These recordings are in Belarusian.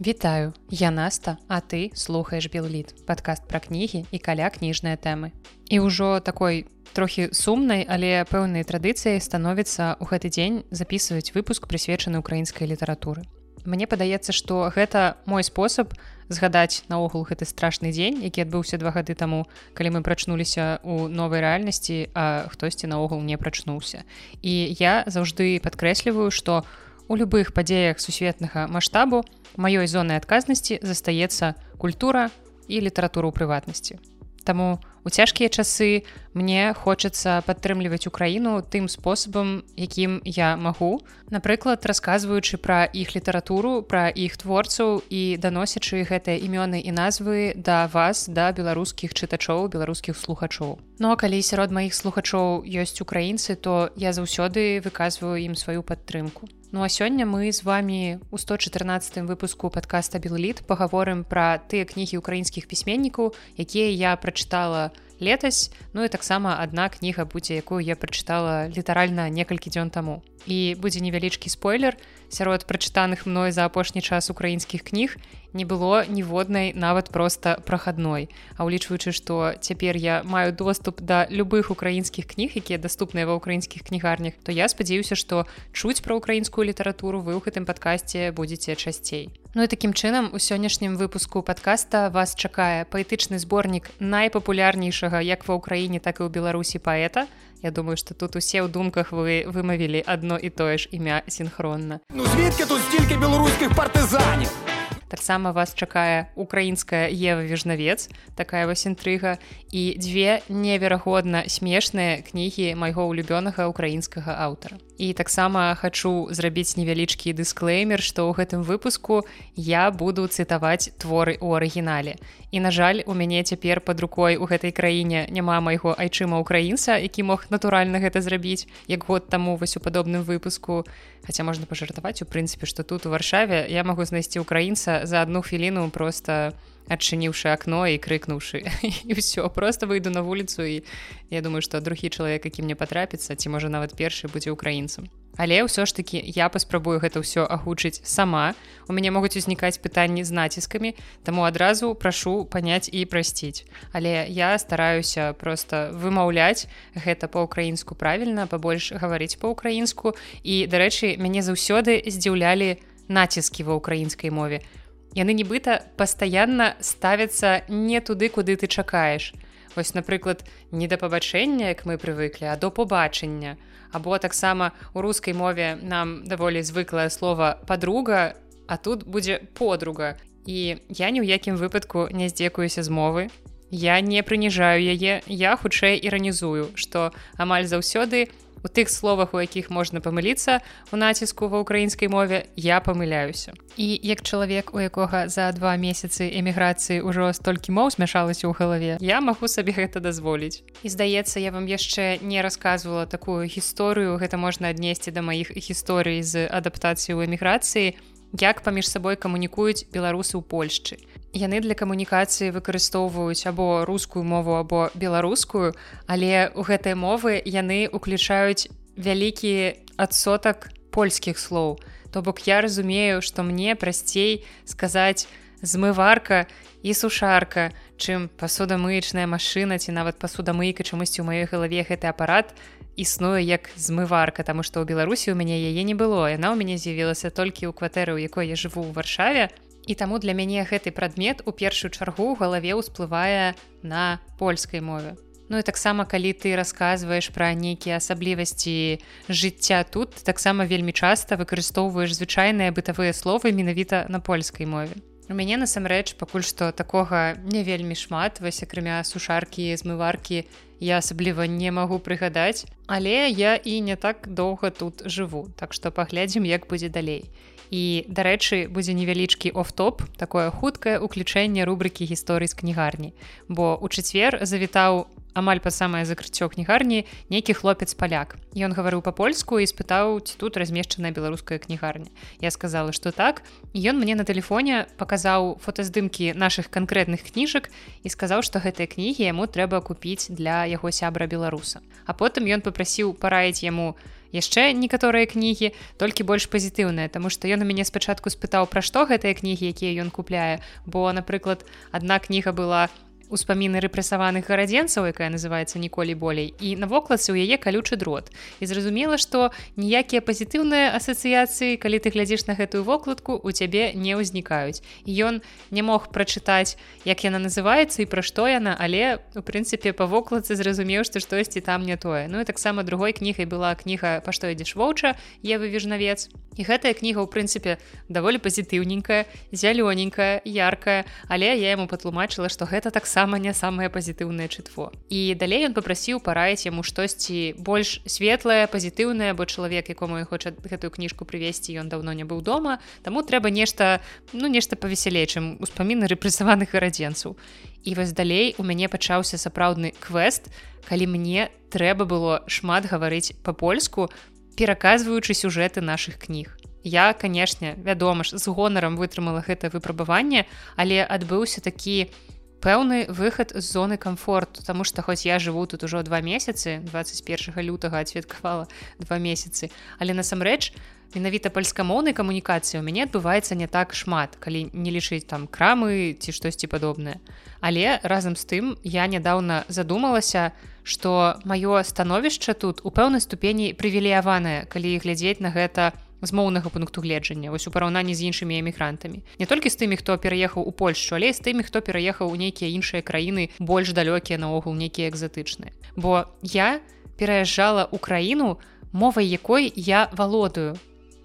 Вітаю, я Наста, а ты слухаеш Белліт, падкаст пра кнігі і каля кніжныя тэмы. І ўжо такой трохі сумнай, але пэўнай традыцыяй становіцца ў гэты дзень записываць выпуск прысвечаны украінскай літаратуры. Мне падаецца, што гэта мой спосаб згадаць наогул гэты страшны дзень, які адбыўся два гады таму, калі мы прачнуліся ў новай рэальнасці, а хтосьці наогул не прачнуўся. І я заўжды падкрэсліваю, што у любых падзеях сусветнага маштабу, маёй зонай адказнасці застаецца культура і літаратура ў прыватнасці. Таму у цяжкія часы мне хочацца падтрымліваць украіну тым спосабам, якім я магу. Напрыклад, расказваючы пра іх літаратуру, пра іх творцаў і даносячы гэтыя імёны і назвы да вас, да беларускіх чытачоў, беларускіх слухачоў. Ну а калі сярод маіх слухачоў ёсць украінцы, то я заўсёды выказваю ім сваю падтрымку. Ну а сёння мы з вами у 114 выпуску подкаста Белліт паговорым пра тыя кнігі украінскіх пісьменнікаў, якія я прачытала летась. Ну і таксама адна кніга будзе, якую я прачытала літаральна некалькі дзён таму. І будзе невялічкі спойлер сярод прачытаных мной за апошні час украінскіх кніг не было ніводнай нават проста прахадной А ўлічваючы што цяпер я маю доступ да любых украінскіх кніг якія даступныя ва ўкраінскіх кнігарнях то я спадзяюся што чуць пра ўкраінскую літаратуру вы ў гэтым падкасці будзеце часцей. Ну і такім чынам у сённяшнім выпуску падкаста вас чакае паэтычны зборнік найпапулярнейшага як ва ўкраіне так і ў беларусі паэта Я думаю што тут усе ў думках вы вымавілі адно і тое ж імя синхронна Ну звідки тут стільки беларускіх партызанів таксама вас чакае украінская ева вежнавец такая вось інтрыга і дзве неверагодна смешныя кнігі майго ўлюбёнага украінскага аўтара. І таксама хачу зрабіць невялічкі дысклеймер што ў гэтым выпуску я буду цытаваць творы ў арыгінале. І на жаль у мяне цяпер под рукой у гэтай краіне няма майго айчыма украінца які мог натуральна гэта зрабіць як год таму вось у падобным выпуску хаця можна пажартаваць у прынцыпе што тут у варшаве. Я магу знайсці украінца за одну хвіліну просто адчыніўшы акно і крыкнуўшы і все просто выйду на вуліцу і я думаю что другі чалавек які мне патрапіцца ці можа нават першы будзе украінцам але ўсё ж таки я паспрабую гэта ўсё агучыць сама. У мяне могуць узнікаць пытанні з націскамі таму адразу прашу паняць і прасціць але я стараюся просто вымаўляць гэта по-украінску правільна пабольш гаварыць по-украінску і дарэчы мяне заўсёды здзіўлялі націскі ва ўкраінскай мове яны нібыта пастаянна ставяцца не туды куды ты чакаеш. Вось напрыклад не да пабачэння як мы прывыклі а до побачення або таксама у рускай мове нам даволі звыклае слово подруга а тут будзе подруга і я ні ў якім выпадку не здзекуюся з мовы. Я не прыніжаю яе я хутчэй іранізую што амаль заўсёды у тых словах у якіх можна памыліцца у націску ва ўкраінскай мове я памыляюся. І як чалавек у якога за два месяцы эміграцыі ўжо столькі моў змяшалася ў галаве я магу сабе гэта дазволіць. І здаецца я вам яшчэ не рассказывала такую гісторыю. Гэта можна аднесці да маіх гісторый з адаптацыі ў эміграцыі. Як паміж сабой камунікуюць беларусы ў польшчы яны для камунікацыі выкарыстоўваюць або рускую мову або беларускую але у гэтай мовы яны уключаюць вялікі адсотак польскіх слоў. То бок я разумею што мне прасцей сказаць змыварка і сушарка чым пасудамыечная машына ці нават пасудамыйка чамусьці ў маёй галаве гэты апарат існуе як змыварка таму што ў беларусі у мяне яе не было яна ў мяне з'явілася толькі ў кватэры у якой я жыву ў варшаве І таму для мяне гэты прадмет у першую чаргу галаве ўсплывае на польскай мове. Ну і таксама калі ты расказваеш пра нейкія асаблівасці жыцця тут, таксама вельмі часта выкарыстоўваеш звычайныя бытавыя словы менавіта на польскай мове. У мяне насамрэч пакуль што такога не вельмі шмат вось акрамя сушаркі змываркі я асабліва не магу прыгадаць, але я і не так доўга тут жыву, так што паглядзім як будзе далей і дарэчы будзе невялічкі оф-топ такое хуткае уключэнне рубрыкі гісторый з кнігарні. Бо у чацвер завітаў амаль па самае закрыццё кнігарні нейкі хлопец паляк ён гаварыў па-польску і спытаў ці тут размешчаная беларуская кнігарня. Я сказала что так ён мне на тэлефоне паказаў фотаздымкі наших канкрэтных кніжак і сказаў што гэтыя кнігі яму трэба купіць для яго сябра беларуса. А потым ён попрасіў параіць яму яшчэ некаторыя кнігі толькі больш пазітыўныя Таму што ён у мяне спачатку спытаў пра што гэтыя кнігі якія ён купляе. Бо напрыклад адна кніга была успаміны рэпрэсаваных гарадзенцаў якая называется ніколі болей і на вокладцы ў яе калючы дрот. І зразумела што ніякія пазітыўныя асацыяцыі калі ты глядзіш на гэтую вокладку у цябе не ўзнікаюць. Ён не мог прачытаць як яна называецца і пра што яна але у прынцыпе па вокладцы зразумеў што штосьці там не тое. Ну і таксама другой кнігай была кніга па што ідзеш воўча я вывежнавец і гэтая кніга ў прынцыпе даволі пазітыўненькая зялёненькая яркая але я яму патлумачыла што гэта таксама таксама не самае пазітыўнае чытво. І далей ён попрасіў параіць яму штосьці больш светлае пазітыўнае бо чалавек якому хоча гэтую кніжку прывесці ён даўно не быў дома таму трэба нешта ну нешта павесялей чым успаміны рэпрэсаваных гарадзенцаў. І вось далей у мяне пачаўся сапраўдны квест калі мне трэба было шмат гаварыць па-польску пераказваючы сюжэты наших кніг. Я, канешне, вядома ж, з гонарам вытрымала гэта выпрабаванне, але адбыўся такі пэўны выхад з зоны комфорту тому что хоць я живу тут ужо два месяцы 21 лютага адсвяткавала два месяцы але насамрэч менавіта пальскамоўнай камунікацыі у мяне адбываецца не так шмат калі не лічыць там крамы ці штосьці падобнае. Але разам з тым я нядаўна задумалася что маё становішча тут у пэўнай ступені прывілеяванае калі глядзець на гэта у з моўнага пункту гледжання вось у параўнанні з іншымі эмігрантамі. Не толькі з тымі хто пераехаў у польшу але з тымі хто пераехаў у нейкія іншыя краіны больш далёкія наогул нейкія экзатычныя. Бо я пераязджала ў краіну мовай якой я валодаю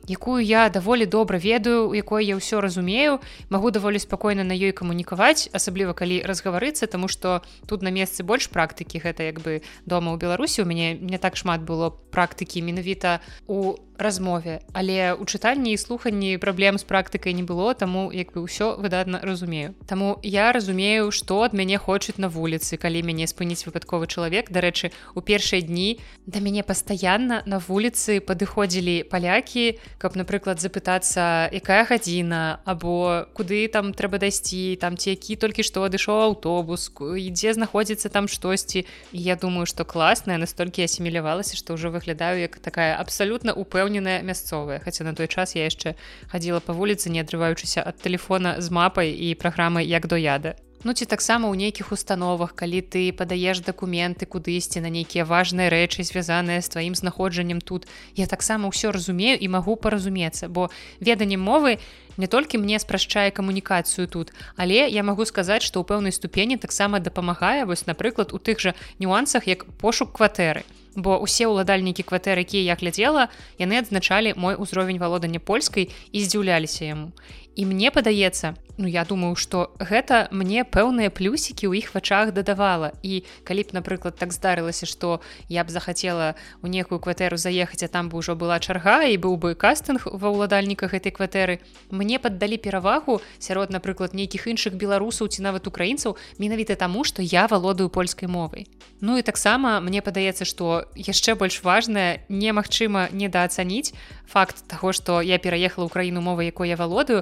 якую я даволі добра ведаю у якой я ўсё разумею магу даволі спакойна на ёй камунікаваць асабліва калі разгаварыцца тому что тут на месцы больш практыкі гэта як бы дома ў беларусі у мяне не так шмат было практыкі менавіта у размове але у чытанні і слуханні праблем з практыкай не было таму як бы ўсё выдатна разумею. Таму я разумею што ад мяне хочуць на вуліцы калі мяне спыніць выпадковы чалавек. Дарэчы у першыя дні да мяне пастаянна на вуліцы падыходзілі палякі каб напрыклад запытацца якая гадзіна або куды там трэба дайсці там ці які толькі што адышоў аўтобус ідзе знаходзіцца там штосьці. Я думаю што класная настолькі асімілявалася што ўжо выглядаю як такая абсалютна упэўна упэўненая мясцовая. Хаця на той час я яшчэ хадзіла па вуліцы не адрываючыся ад телефона з мапай і праграмы як до яда Ну ці таксама ў нейкіх установах калі ты падаеш дакументы кудысьці на нейкія важныя рэчы звязаныя з тваім знаходжаннем тут я таксама ўсё разумею і магу паразумецца бо веданне мовы не толькі мне спрашчае камунікацыю тут але я магу сказаць што ў пэўнай ступені таксама дапамагае вось напрыклад у тых жа нюансах як пошук кватэры бо усе ўладальнікі кватэр якія я глядзела яны адзначалі мой узровень валодання польскай і здзіўляліся яму і мне падаецца ну я думаю что гэта мне пэўныя плюсікі ў іх вачах дадавала. І калі б напрыклад так здарылася что я б захацела у некую кватэру заехаць а там бы ўжо была чарга і быў бы кастынг ва ўладальніках этой кватэры мне паддалі перавагу сярод напрыклад нейкіх іншых беларусаў ці нават украінцаў менавіта таму что я валодаю польскай мовай. Ну і таксама мне падаецца что яшчэ больш важная немагчыма недаацаніць факт таго что я пераехала ў краіну мовы якой я валодаю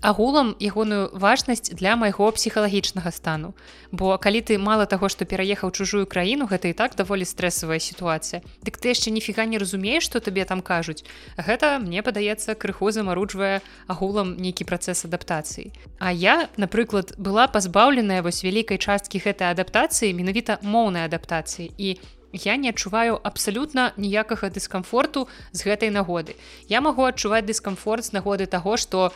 агулам ягоную важнасць для майго псіхалагічнага стану. Бо калі ты мала таго што пераехаў чужую краіну гэта і так даволі стрэсавая сітуацыя. Дык ты яшчэ ніфіга не разумееш што табе там кажуць. Гэта мне падаецца крыху замаруджвае агулам нейкі працэс адаптацыі. А я напрыклад была пазбаўленая вось вялікай часткі гэтай адаптацыі менавіта моўнай адаптацыі. І Я не адчуваю абсалютна ніякага дыскамфорту з гэтай нагоды. Я магу адчуваць дыскамфорт з нагоды таго, што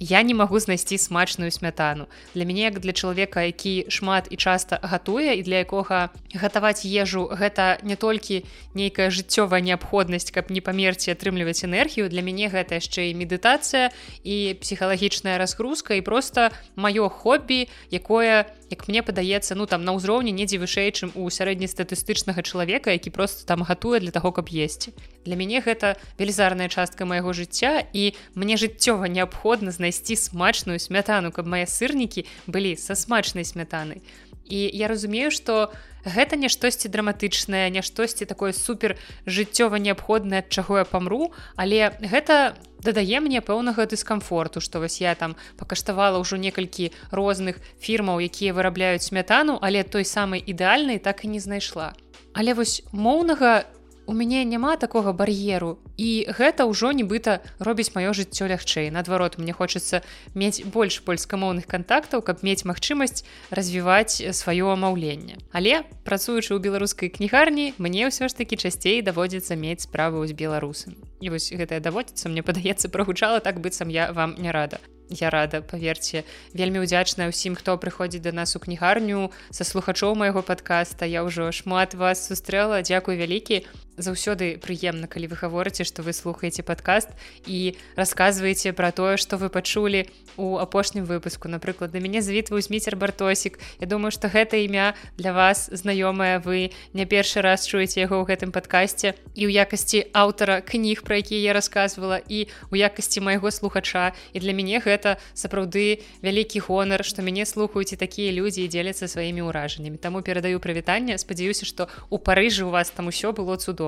я не магу знайсці смачную смятану для мяне як для чалавека які шмат і часта гатуе і для якога гатаваць ежу гэта не толькі нейкая жыццёвая неабходнасць каб не памерці атрымліваць энергію для мяне гэта яшчэ і медытацыя і псіхалагічная разгрузка і просто маё хобі якое як мне падаецца ну там на ўзроўні недзе вышэй чым у сярэднестатыстычнага чалавека які просто там гатуе для таго каб есці. Для мяне гэта велізарная частка майго жыцця і мне жыццёва неабходна знайсці смачную смятану каб мае сырнікі былі са смачнай смятанай. І я разумею что гэта не штосьці драматычнае не штосьці такое супер жыццёва неабходнае ад чаго я памру але гэта не дадае мне пэўнага дыскамфорту што вось я там пакаштавала ўжо некалькі розных фірмаў якія вырабляюць смятану але той самай ідэальнай так і не знайшла. Але вось моўнага у мяне няма такога бар'еру і гэта ўжо нібыта робіць маё жыццё лягчэй. Наадварот мне хочацца мець больш польскамоўных кантактаў каб мець магчымасць развіваць сваё амаўленне. Але працуючы ў беларускай кнігарні мне ўсё ж такі часцей даводзіцца мець справу з беларусамі. І вось гэтае даводзіцца мне падаецца прагучала так быццам я вам не рада. Я рада паверце вельмі удзячная ўсім хто прыходзіць до нас у кнігарню са слухачоў майго подкаста я ўжо шмат вас сустрэла. Дзякуй вялікі заўсёды прыемна калі вы гаворыце што вы слухаеце падкаст і расказваеце пра тое што вы пачулі у апошнім выпуску. Напрыклад на мяне завітваў міцер бартосік. Я думаю што гэта імя для вас знаёмае. Вы не першы раз чуеце яго ў гэтым падкасці і ў якасці аўтара кніг пра якія я рассказывала і у якасці майго слухача. І для мяне гэта сапраўды вялікі гонар што мяне слухаюць і такія людзі і дзеляцца сваімі ўражаннямі. Таму перадаю прывітанне. Спадзяюся што у парыжы у вас там усё было цудоўна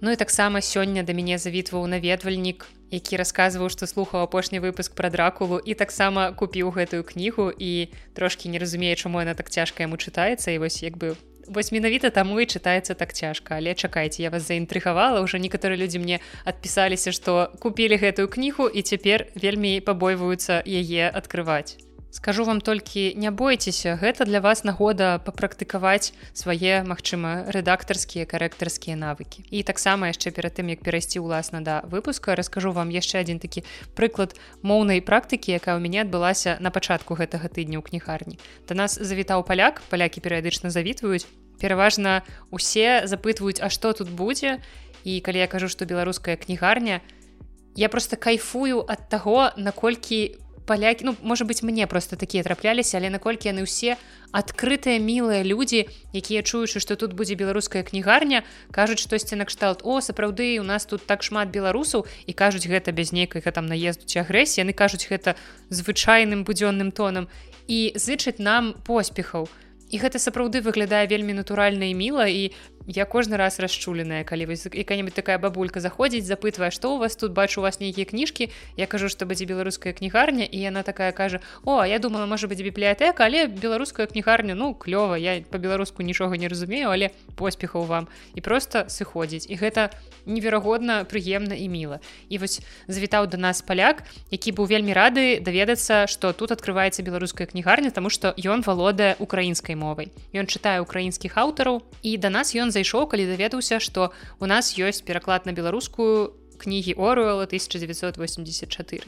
Ну і таксама сёння да мяне завітваў наведвальнік які расказваў што слухаў апошні выпуск пра дракулу і таксама купіў гэтую кнігу і трошкі не разумее чаму яна так цяжка яму чытаецца і вось як бы вось менавіта таму і чытаецца так цяжка але чакайце я вас заінтрыгавала ўжо некаторыя людзі мне адпісаліся што купілі гэтую кнігу і цяпер вельмі пабойваюцца яе адкрываць скажу вам толькі не бойцеся гэта для вас нагода папрактыкаваць свае магчыма рэдактарскія карэктарскія навыкі. І таксама яшчэ перад тым як перайсці ўласна да выпуска раскажу вам яшчэ адзін такі прыклад моўнай практыкі якая ў мяне адбылася на пачатку гэтага тыдня ў кнігарні да нас завітаў паляк палякі перыядычна завітваюць. Пераважна усе запытваюць а што тут будзе? І калі я кажу што беларуская кнігарня я просто кайфую ад таго наколькі палякі ну можа быть мне просто такія трапляліся але наколькі яны ўсе адкрытыя мілыя людзі якія чуючы што тут будзе беларуская кнігарня кажуць штосьці накшталт о сапраўды у нас тут так шмат беларусаў і кажуць гэта без нейкай там наездуць агрэсіі яны кажуць гэта звычайным будзённым тонам і зычаць нам поспехаў. І гэта сапраўды выглядае вельмі натуральна і міла і я кожны раз расчуленая калі якая-нибудь такая бабулька заходзіць запытвае што у вас тут бачу у вас нейкія кніжкі. Я кажу што будзе беларуская кнігарня і яна такая кажа о я думала можа быть бібліятэка але беларуская кнігарня ну клёва я по-беларуску нічога не разумею але поспехаў вам і просто сыходзіць. І гэта неверагодна прыемна і міла. І вось завітаў до нас паляк які быў вельмі рады даведацца што тут открывваецца беларуская кнігарня тому что ён валодае украінскай мовай. Ён чытае украінскіх аўтараў і да нас ён за зайшоў калі даведаўся што у нас ёсць пераклад на беларускую кнігі оруэла 1984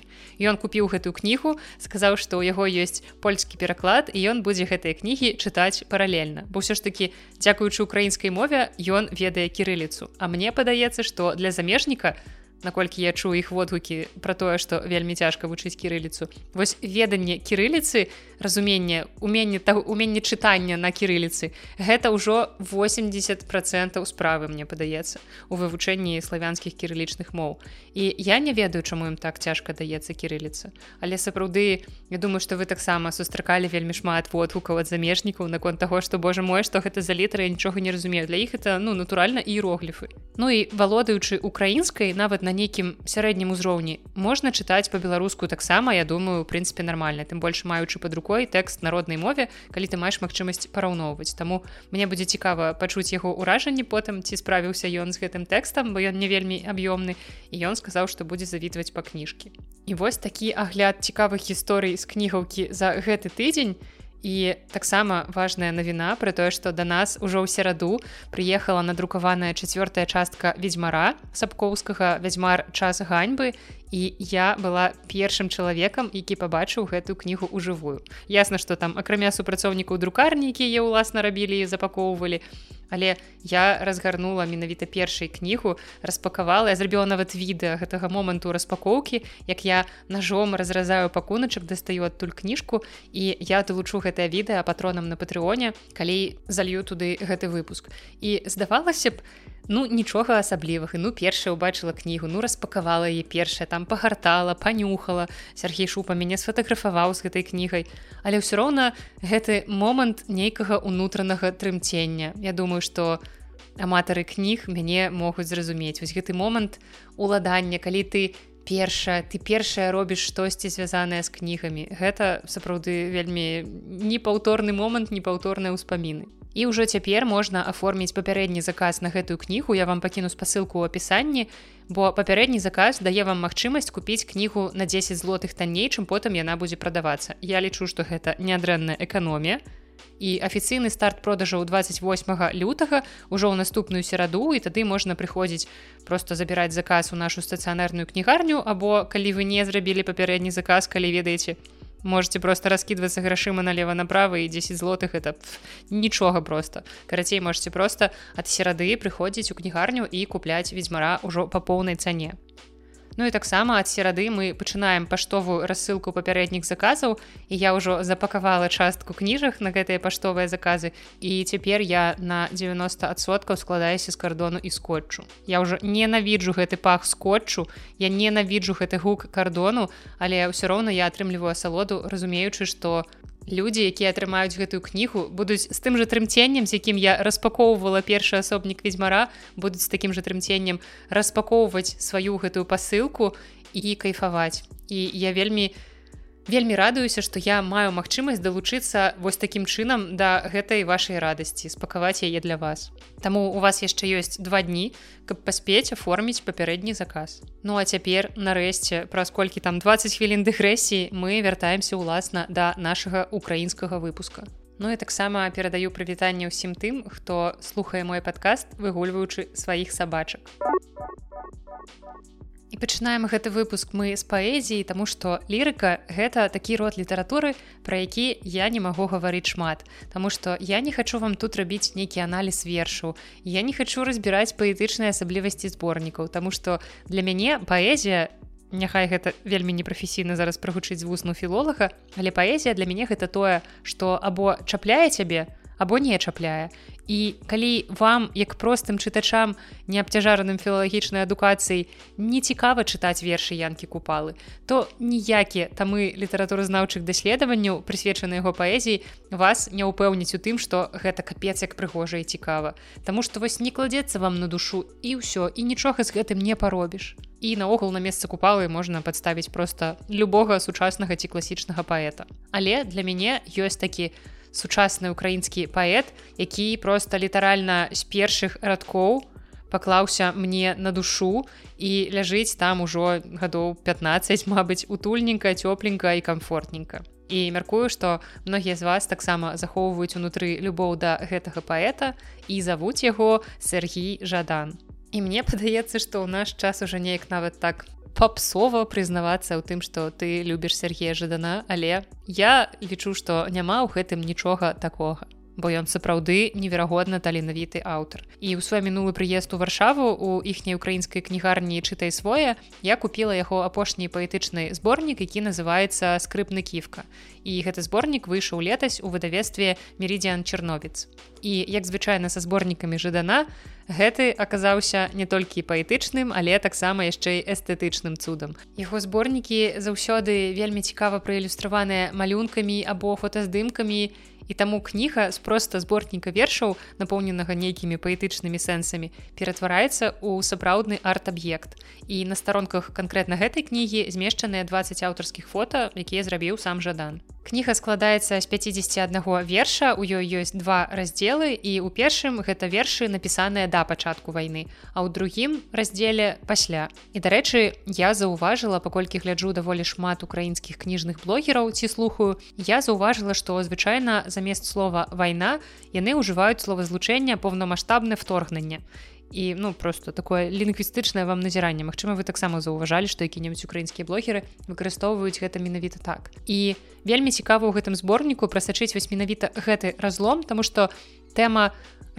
ён купіў гэтую кнігу сказаў што ў яго ёсць польскі пераклад і ён будзе гэтыя кнігі чытаць паралельна. Бо ўсё ж такі дзякуючы украінскай мове ён ведае кірыліцу. А мне падаецца што для замежніка то наколькі я чую іх водгукі пра тое што вельмі цяжка вучыць кірыліцу. Вось веданне кірыліцы разуменне уменне того уменне чытання на кірыліцы гэта ўжо 80 процентаў справы мне падаецца у вывучэнні славянскіх кірылічных моў. І я не ведаю чаму ім так цяжка даецца кірыліца. Але сапраўды я думаю што вы таксама сустракалі вельмі шмат водгукаў ад замежнікаў наконт таго што Боже мой што гэта за літары нічога не разумею. Для іх это ну натуральна іерогліфы. Ну і валодаючы украінскай нават на на нейкім сярэднім узроўні. Можна чытаць по-беларуску таксама я думаю прынцыпе нармальна. Тым больш маючы под рукой тэкст народнай мове калі ты маеш магчымасць параўноўваць. Таму мне будзе цікава пачуць яго ўражанні потым ці справіўся ён з гэтым тэкстам бо ён не вельмі аб'ёмны. І ён сказаў што будзе завітваць па кніжкі. І вось такі агляд цікавых гісторый з кнігаўкі за гэты тыдзень. і І таксама важная навіна пра тое, што да нас ужо ў сераду прыехала надрукаваная чацвёртая частка ведзьмара сапкоўскага вядзьмар час ганьбы і я была першым чалавекам, які пабачыў гэтую кнігу ў жывую. Ясна, што там акрамя супрацоўнікаў друкарні, якія ўласна рабілі і запакоўвалі, але я разгарнула менавіта першай кнігу распакавала я зрабіла нават відэа гэтага моманту распакоўкі як я ножом разразаю пакуначак дастаю адтуль кніжку і я далучу гэтае відэа патронам на патрыоне калі залью туды гэты выпуск. І здавалася б ну нічога асаблівых. І ну першая ўбачыла кнігу ну распакавала яе першая там пагартала панюхала. Сергей шупа мяне сфотаграфаваў з гэтай кнігай. Але ўсё роўна гэты момант нейкага унутранага трымцення. Я думаю что аматары кніг мяне могуць зразумець. Вось гэты момант уладання калі ты першая ты першая робіш штосьці звязанае з кнігамі. Гэта сапраўды вельмі непаўторны момант непаўторныя ўспаміны і ўжо цяпер можна аформіць папярэдні заказ на гэтую кнігу. Я вам пакіну спасылку ў апісанні бо папярэдні заказ дае вам магчымасць купіць кнігу на 10 злотых танней чым потым яна будзе прадавацца. Я лічу што гэта нядрэнная эканомія. І афіцыйны старт продажаў 28 лютага ўжо ў наступную сераду і тады можна прыходзіць просто забіраць заказ у нашу стацыянарную кнігарню або калі вы не зрабілі папярэдні заказ калі ведаеце можете просто раскидываться грашыма налево направо і 10 злотых это нічога просто. Карацей можете просто ад серады прыходзіць у кнігарню і купляць ведьзьмара ўжо па поўнай цане Ну і таксама ад серады мы пачынаем паштовую рассылку папярэдніх заказаў і я ўжо запакавала частку кніжак на гэтыя паштовыя заказы і цяпер я на 90соткаў складаюся з кардону і скотчу. Я ўжо ненавіджу гэты пах скотчу, я ненавіджу гэты гук кардону, але ўсё роўна я атрымліваю асалоду, разумеючы, што людзі якія атрымаюць гэтую кнігу будуць з тым жа трымценнем з якім я распакоўвала першы асобнік ведьзьмара будуць з такім жа трымценнем распакоўваць сваю гэтую пасылку і кайфаваць. І я вельмі вельмі радуюся што я маю магчымасць далучыцца вось такім чынам да гэтай вашай радасці спакаваць яе для вас. Таму у вас яшчэ ёсць два дні каб паспець аформіць папярэдні заказ. Ну а цяпер нарэшце праз колькі там 20 хвілін дэгрэсіі мы вяртаемся ўласна да нашага украінскага выпуска. Ну і таксама перадаю прывітанне ўсім тым хто слухае мой падкаст выгульваючы сваіх сабачак. І пачынаем гэты выпуск мы з паэзіі, таму што лірыка гэта такі род літаратуры, пра які я не магу гаварыць шмат. Таму што я не хачу вам тут рабіць нейкі аналіз вершу. Я не хачу разбіраць паэтычныя асаблівасці зборнікаў, Таму што для мяне паэзія, Няхай гэта вельмі непрафесійна зараз прагучыць з вусну філолага, але паэзія для мяне гэта тое, што або чапляе цябе, або не чапляе і калі вам як простым чытачам не абцяжараным філалагічнай адукацыяй не цікава чытаць вершы янкі купалы то ніякія тамы літаратуразнаўчых даследаванняў прысвечаны яго паэзіі вас не ўпэўніць у тым што гэта капец як прыгожа і цікава. Таму што вось не кладзецца вам на душу і ўсё і нічога з гэтым не паробіш. І наогул на месца купалы можна падставіць проста любога сучаснага ці класічнага паэта. Але для мяне ёсць такі у сучасны украінскі паэт які просто літаральна з першых радкоў паклаўся мне на душу і ляжыць там ужо гадоў 15 Мабыць утульненька цёпленька і комфортненька і мяркую што многія з вас таксама захоўваюць унутры любоў да гэтага паэта і завуць яго Сергій жадан. І мне падаецца што ў наш час уже неяк нават так попсова прызнавацца ў тым што ты любіш Сергея жадана але я лічу што няма ў гэтым нічога такога бо ён сапраўды неверагодна таленавіты аўтар. І ў свой мінулы прыезд у варшаву у іхняй украінскай кнігарні чытай свое я купила яго апошні паэтычны зборнік які называется скрыпны кіфка і гэты зборнік выйшаў летась у выдавестве меридиан черновец і як звычайна са зборнікамі жадана гэты аказаўся не толькі паэтычным але таксама яшчэ эстэтычным цудам. Яго зборнікі заўсёды вельмі цікава праілюстраваныя малюнкамі або фотаздымкамі і таму кніга з проста зборніка вершаў напоўненага нейкімі паэтычнымі сэнсамі ператвараецца ў сапраўдны арт-аб'ект. І на старонках канкрэтна гэтай кнігі змешчаныя 20 аўтарскіх фота якія зрабіў сам жадан. Кніга складаецца з 51 верша у ёй ёсць два раздзелы і у першым гэта вершы напісаныя да пачатку вайны а ў другім раздзеле пасля. І дарэчы я заўважыла паколькі гляджу даволі шмат украінскіх кніжных блогераў ці слухаю я заўважыла што звычайна замест слова вайна яны ўжываюць словазлучэння поўнамасштабнае вторгненне. І ну просто такое лінгвістычнае вам назіранне. Мачыма вы таксама заўважалі што які-небудзь украінскія блогеры выкарыстоўваюць гэта менавіта так. І вельмі цікава ў гэтым зборніку прасачыць вось менавіта гэты разлом тому что тэма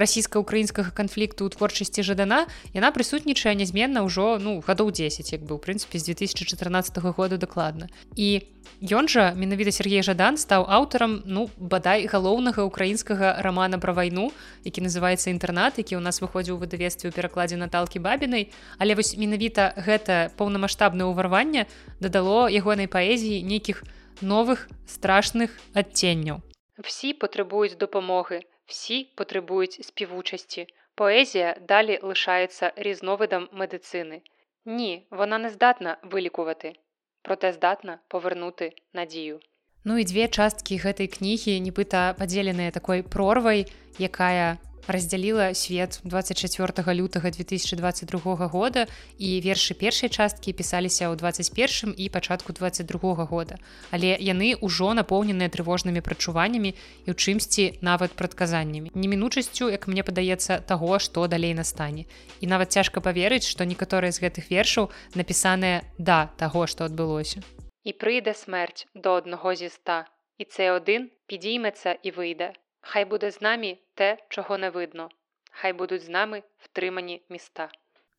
расійска-украінскага канфлікту ў творчасці жадана яна прысутнічае нязменна ўжо ну гадоў 10 як бы ў прынцыпе з 2014 года дакладна і ён жа менавіта Сергей жадан стаў аўтарам ну бадай галоўнага украінскага рамана пра вайну які называется інтэрнат які ў нас выходзіў у выдавестве ў перакладзе наталкі бабінай. Але вось менавіта гэта поўнамасштабнае ўварванне дадало ягонай паэзіі нейкіх новых страшных адценняў. Всі патрабуюць дапамоги всі потребують співучасті. Поезія далі лишається різновидом медицини. Ні, вона не здатна вилікувати, проте здатна повернути надію. Ну і дзве часткі гэтай кнігі нібыта падзеленыя такой прорвай, якая раздзяліла свет 24 лютага 2022 года і вершы першай часткі пісаліся ў 21 і пачатку 22 года. Але яны ўжо напоўненыя трывожнымі прачуваннямі і ў чымсьці нават прадказаннямі. Немінучасцю як мне падаецца таго што далей настане. І нават цяжка паверыць што некаторыя з гэтых вершаў напісаныя да таго што адбылося і прыйде смерць до аднаго зі ста. І це один підійметься і вийде. Хай буде з намі те, чого не видно. Хай будуць з намі втрымані места.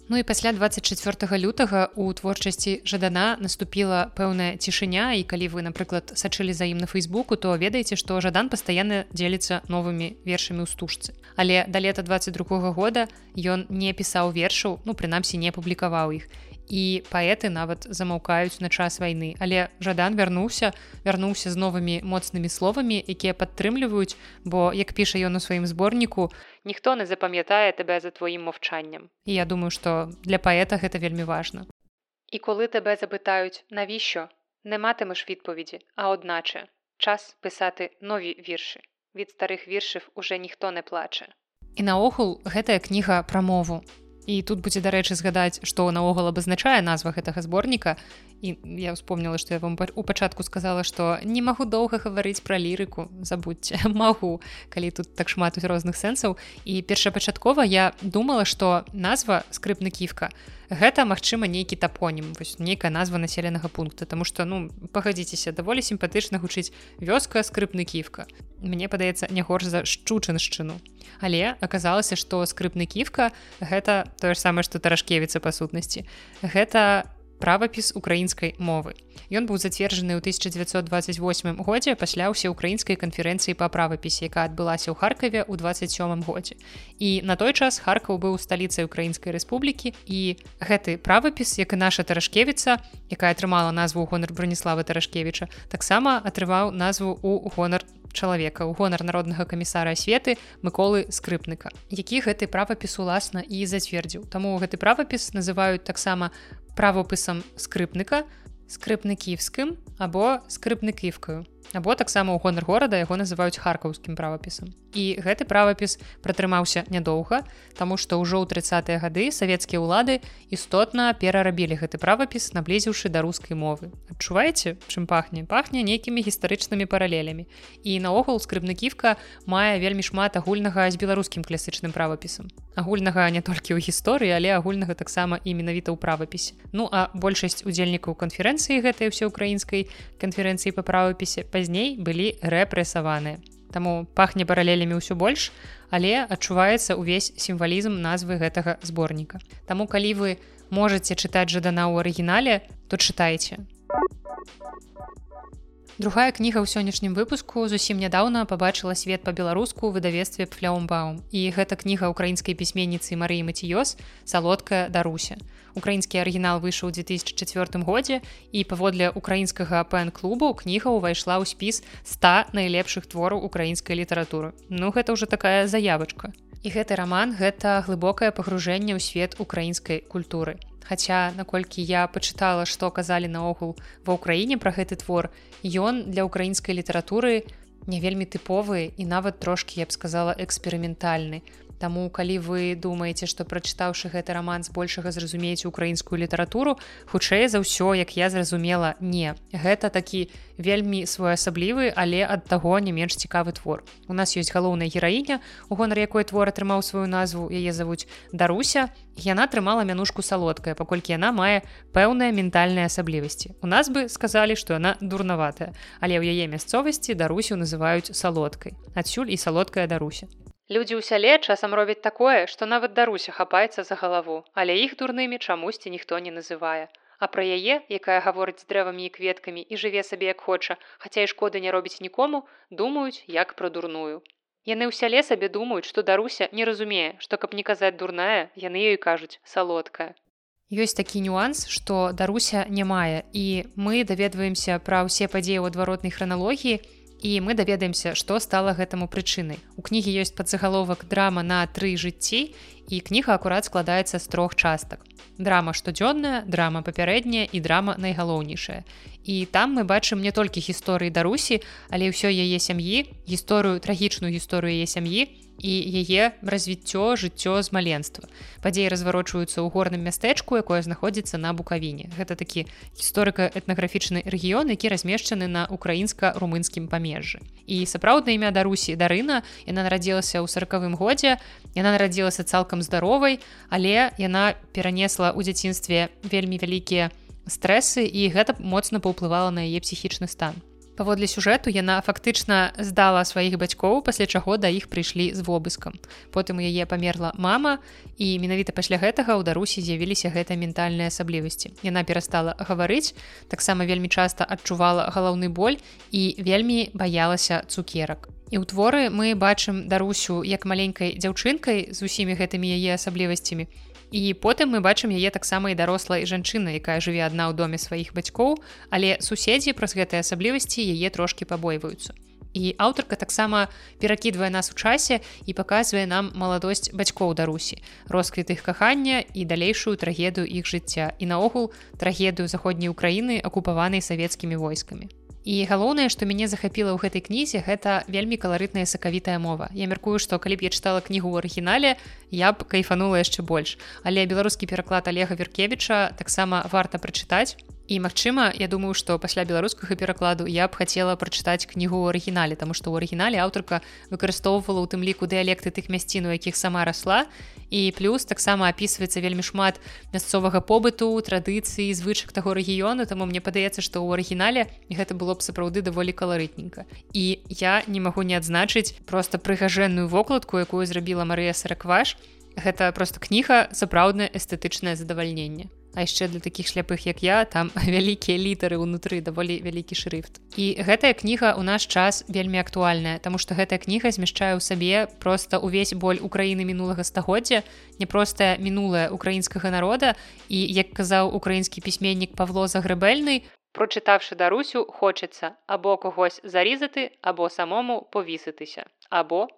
Ну і пасля 24 лютага у творчасці жадана наступіла пэўная цішыня і калі вы напрыклад сачылі за ім на фейсбуку то ведаеце што жадан пастаянна дзеліцца новымі вершамі ў стужцы але да лета 22 года ён не пісаў вершаў ну прынамсі не публікаваў іх і паэты нават замаўкаюць на час вайны. Але жадан вярнуўся вярнуўся з новымі моцнымі словамі якія падтрымліваюць бо як піша ён у сваім зборніку ніхто не запамятае тебе за тваім мовчаннем і я думаю что для паэта гэта вельмі важна. І коли тебе запытаюць навіщо? Не матимеш відповіді а одначе час писати нові віршы від старых віршів уже ніхто не плаче і наогул гэтая кніга пра мову і тут будзе дарэчы згадаць што наогул абазначае назва гэтага зборніка. І я вспомніла што я вам у пачатку сказала што не магу доўга гаварыць пра лірыку забудьце магу калі тут так шмат розных сэнсаў. І першапачаткова я думала што назва скрыпны кіфка гэта магчыма нейкі тапонім вось нейкая назва населенага пункта тому что ну пагадзіцеся даволі сімпатычна гучыць вёска скрыпны кіфка мне падаецца не горш за шчучаншчыну але аказалася што скрыпны кіфка гэта тое ж самае што таражкевіца па сутнасці. Гэта правапіс украінскай мовы. Ён быў зацверджаны ў 1928 годзе пасля ўсеўкраінскай канферэнцыі па правапісе, якая адбылася ў Харкаве ў 27 годзе. І на той час Харкаў быў сталіцай Украінскай рэспублікі і гэты правапіс, як і наша таражкевіца, якая атрымала назву гонар бронеславы таражкевіча, таксама атрываў назву ў гонар чалавека ў гонар народнага камісара асветы мыколы скрыпныка які гэты правапіс уласна і зацвердзіў. Таму гэты правапіс называюць таксама правопісам скрыпніка скрыпны кіевскім або скрыпны кіевкаю або таксама ў гонар горада яго называюць харкаўскім правапісам. І гэты правапіс пратрымаўся нядоўга таму што ўжо ў тридцатыя гады савецкія ўлады істотна перарабілі гэты правапіс наблізіўшы да рускай мовы. Адчуваеце чым пахне? Пахне нейкімі гістарычнымі паралелямі. І наогул скрыбныківка мае вельмі шмат агульнага з беларускім класычным правапісам. Агульнага не толькі ў гісторыі але агульнага таксама і менавіта ў правапісе. Ну а большасць удзельнікаў канферэнцыі гэтай ўсеўкраінскай канферэнцыі па правапісе пазней былі рэпрэсаваныя. Таму пахне паралелямі ўсё больш, але адчуваецца ўвесь сімвалізм назвы гэтага зборніка. Таму калі вы можаце чытаць жадана ў арыгінале, то чытайце. Другая кніга ў сённяшнім выпуску зусім нядаўна пабачыла свет па-беларуску ў выдавестве пляумбаум. І гэта кніга украінскай пісьменніцы Марыі Маціёс салодкая Даруся. Украінскі арыгінал выйшаў у 2004 годзе і паводле украінскага пэн-клубу кніга ўвайшла ў спіс 100 найлепшых твораў украінскай літаратуры. Ну гэта ўжо такая заявачка. І гэты раман гэта глыбокае пагружэнне ў свет украінскай культуры. Хаця наколькі я пачытала, што казалі наогул ва ўкраіне пра гэты твор, ён для украінскай літаратуры не вельмі тыповы і нават трошкі я б сказала эксперыментальны. Таму калі вы думаеце, што прачытаўшы гэты раман збольшага зразумееце украінскую літаратуру, хутчэй за ўсё, як я зразумела, не. Гэта такі вельмі своеасаблівы, але ад таго не менш цікавы твор. У нас ёсць галоўная гераіня, у гонар якой твор атрымаў сваю назву, яе завуць Даруся. Яна атрымала мянушку салодкая, паколькі яна мае пэўныя ментальныя асаблівасці. У нас бы сказалі, што яна дурнаватая, але ў яе мясцовасці дарусю называюць салодкай. Адсюль і салодкая даруся. Людзі ў сяле часам робяць такое, што нават даруся хапаецца за галаву, але іх дурнымі чамусьці ніхто не называе. А пра яе, якая гаворыць з дрэвамі і кветкамі і жыве сабе як хоча, хаця і шкоды не робіць нікому, думаюць як пра дурную. Яны ў сяле сабе думаюць, што даруся не разумее, што каб не казаць дурная, яны ёй кажуць салодкая. Ёсць такі нюанс, што даруся не мае і мы даведваемся пра ўсе падзеі ў адваротнай храналогіі, і мы даведаемся што стала гэтаму прычынай. У кнігі ёсць падзагаловак драма на тры жыцці і кніга акурат складаецца з трох частак. Драма штодзённая драма папярэдняя і драма найгалоўнейшая. І там мы бачым не толькі гісторыі дарусі але ўсё яе сям'і гісторыю трагічную гісторыю яе сям'і і яе развіццё жыццё з маленства. Падзеі разварочваюцца ў горным мястэчку якое знаходзіцца на букавіне. Гэта такі гісторыка-этнаграфічны рэгіён які размешчаны на украінска-румынскім памежжы. І сапраўдна імя дарусі дарына. Яна нарадзілася ў сорокавым годзе яна нарадзілася цалкам здаровай але яна перанесла ў дзяцінстве вельмі вялікія стрэсы і гэта моцна паўплывала на яе псіхічны стан Паводле сюжэту яна фактычна здала сваіх бацькоў, пасля чаго да іх прыйшлі з вобыскам. Потым у яе памерла мама і менавіта пасля гэтага ў дарусі з'явіліся гэтыя ментальныя асаблівасці. Яна перастала гаварыць, таксама вельмі часта адчувала галаўны боль і вельмі баялася цукерак. І ў творы мы бачым дарусю як маленькай дзяўчынкай з усімі гэтымі яе асаблівасцямі. І потым мы бачым яе таксама і дарослай жанчына якая жыве адна ў доме сваіх бацькоў але суседзі праз гэтыя асаблівасці яе трошки пабойваюцца. І аўтарка таксама перакідвае нас у часе і паказвае нам маладосць бацькоў дарусі росквіт іх кахання і далейшую трагедыю іх жыцця і наогул трагедыю заходняй Україніны акупаванай савецкімі войскамі І галоўнае, што мяне захапіла ў гэтай кнізе гэта вельмі каларытная сакавітая мова. Я мяркую, што калі б я чытала кнігу ў арыгінале, я б кайфанула яшчэ больш. Але беларускі пераклад Олега Веркевіча таксама варта прачытаць і магчыма я думаю што пасля беларускага перакладу я б хацела прачытаць кнігу ў арыгінале тому што ў арыгінале аўтарка выкарыстоўвала ў тым ліку дыялекты тых мясцін у якіх сама расла. І плюс таксама опісваецца вельмі шмат мясцовага побыту традыцыі звычак таго рэгіёну. Таму мне падаецца што ў арыгінале гэта было б сапраўды даволі каларытненька. І я не магу не адзначыць просто прыгажэнную вокладку якую зрабіла Марыя саракваш. Гэта просто кніга сапраўднае эстэтычнае задавальненне А яшчэ для такіх шляпых як я там вялікія літары ўнутры даволі вялікі шрыфт. І гэтая кніга ў наш час вельмі актуальная тому что гэтая кніга змяшчае ў сабе просто увесь боль украіны мінулага стагоддзя непростая мінулая украінскага народа. І як казаў украінскі пісьменнік павло загрэбельны прочытаўшы дарусю хочацца або когось зарізаты або самому повіситися або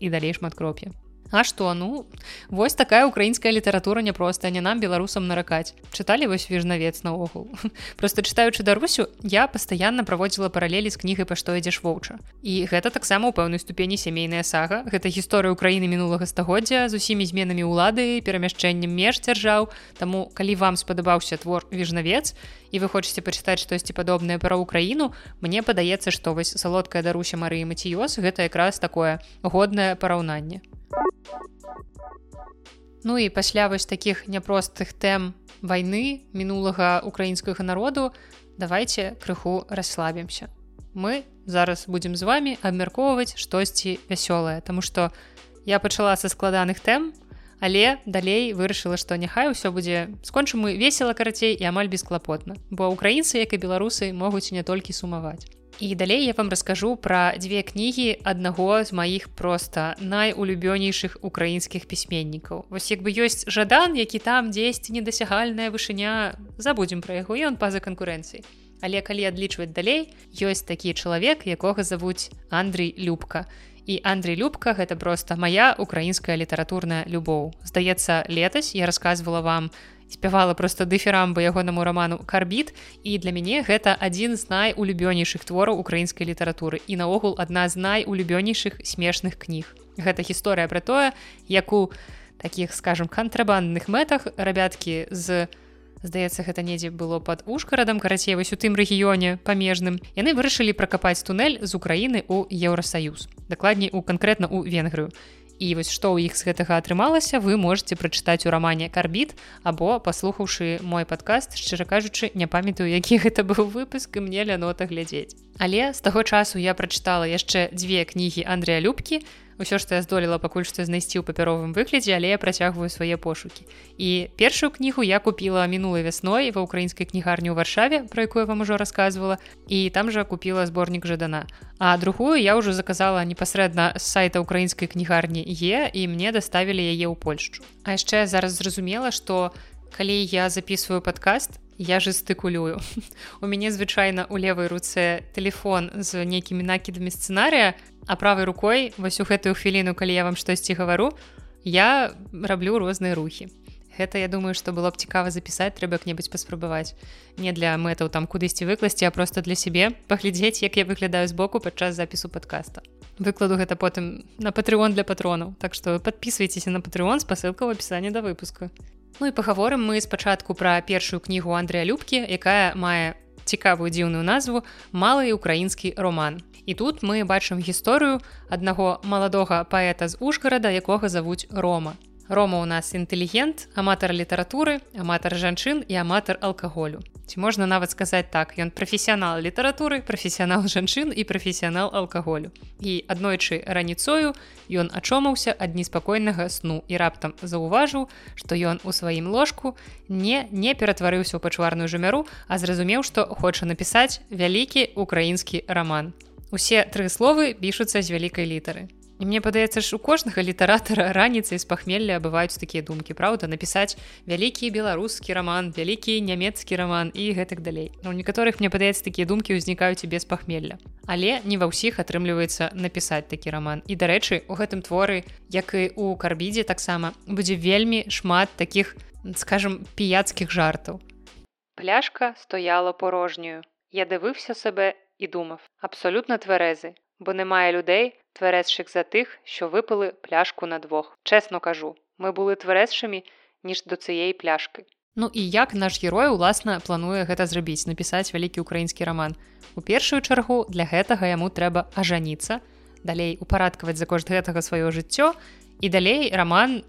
і далей шмат кроп'я А што ну вось такая украінская літаратура няпростая не нам беларусам наракаць. Чыталі вось вежнавец наогул просто чытаючы дарусю я пастаянна праводзіла паралелі з кнігай па што ідзеш воўча і гэта таксама ў пэўнай ступені сямейная сага. Гэта гісторыя ўкраіны мінулага стагоддзя з усімі зменамі ўлады перамяшчэннем меж дзяржаў. Таму калі вам спадабаўся твор вежнавец і вы хочаце пачытаць штосьці падобнае пра ўкраіну мне падаецца што вось салодкая даруся Марыі Маціёс гэта якраз такое годнае параўнанне Ну і пасля вось такіх няпростых тэм вайны мінулага украінскага народу давайте крыху расслабімся. Мы зараз будзем з вами абмяркоўваць штосьці вясёлае Таму што я пачала са складаных тэм але далей вырашыла што няхай усё будзе скончым мы весела карацей і амаль бесклапотна бо украінцы як і беларусы могуць не толькі сумаваць і далей я вам раскажу пра дзве кнігі аднаго з маіх проста найулюбёнейшых украінскіх пісьменнікаў вось як бы ёсць жадан які там дзесьці недасягальная вышыня забудзем пра яго ён па-за канкурэнцыі але калі адлічваць далей ёсць такі чалавек якога завуць Андрей любка. І Андрей любка гэта просто моя украінская літаратурная любоў. Здаецца летась я рассказывала вам спявала просто дыферамбы ягонаму роману карбіт і для мяне гэта адзін з найулюбёнейшых твораў украінскай літаратуры і наогул адна з найулюбёнейшых смешных кніг. Гэта гісторыя пра тое як у таких скажем кантрабандных мэтах рабяткі з у здаецца гэта недзе было под ушкарадам карацей вось у тым рэгіёне памежным яны вырашылі пракапаць тунэль з Украіны ў еўросаюз дакладней у канкрэтна у венгрыю і вось што ў іх з гэтага атрымалася вы можете прачытаць у рамане карбіт або паслухаўшы мой падкаст шчыра кажучы не памятаю які гэта быў выпуск і мне лянота глядзець. Але з таго часу я прачытала яшчэ дзве кнігі Андрэя любкі ўсё што я здолела пакуль што знайсці ў папяровым выглядзе але я працягваю свае пошукі. І першую кнігу я купила мінулай вясной ва украінскай кнігарні ў варшаве про якую вам ужо рассказывала і там жа купила зборнік жадана. А другую я ўжо заказала непасрэдна з сайта украінскай кнігарні е і мне даставілі яе ў польшчу. А яшчэ зараз зразумела што калі я записываю падкаст я жестыкулюю у мяне звычайна у левой руцэ телефон з нейкімі накідамі сцэнарыя а правай рукой вось у гэтую хвіліну калі я вам штосьці гавару я раблю розныя рухі Гэта я думаю што было б цікава запісаць трэба як-небудзь паспрабаваць не для мэтаў там кудысьці выкласці а просто для сябе паглядзець як я выглядаю збоку падчас запісу подкаста выкладу гэта потым на патрыон для патронаў. Так што подписывайтеся на патрыон спасылка в опісанні да выпуска Ну і пагаворым мы спачатку пра першую кнігу Андрэя любкі якая мае цікавую дзіўную назву малы украінскі роман і тут мы бачым гісторыю аднаго маладога паэта з ужгарада якога завуць рома Рома у нас інтэлігент, аматар літаратуры, аматар жанчын і аматар алкаголю. Ці можна нават сказаць так, ён прафесіянал літаратуры, прафесіянал жанчын і прафесіянал алкаголю. І аднойчы раніцою ён ачомаўся ад неспакойнага сну і раптам заўважыў, што ён у сваім ложку не не ператварыўся ў пачварную жамяру, а зразумеў, што хоча напісаць вялікі украінскі раман. Усе тры словы пішуцца з вялікай літары. І мне падаецца ж у кожнага літаратара раніцай з пахмелля бываюць такія думкі праўда напісаць вялікі беларускі раман вялікі нямецкі раман і гэтак далей. Но у некаторых мне падаецца такія думкі ўзнікаюць і без пахмелля але не ва ўсіх атрымліваецца напісаць такі раман і дарэчы у гэтым творы як і у карбідзе таксама будзе вельмі шмат таких скажем піяцкіх жартаў. Пляшка стояла порожнюю. Я дивився себе і думав. Абсолютно тверези бо немає людей, тверезших за тих, що випили пляшку на двох. Чесно кажу, ми були тверезшими, ніж до цієї пляшки. Ну і як наш герой уласна плануе гэта зрабіць напісаць вялікі украінскі роман у першую чаргу для гэтага яму трэба ажаніцца далей упарадкаваць за кошт гэтага сваё жыццё і далей роман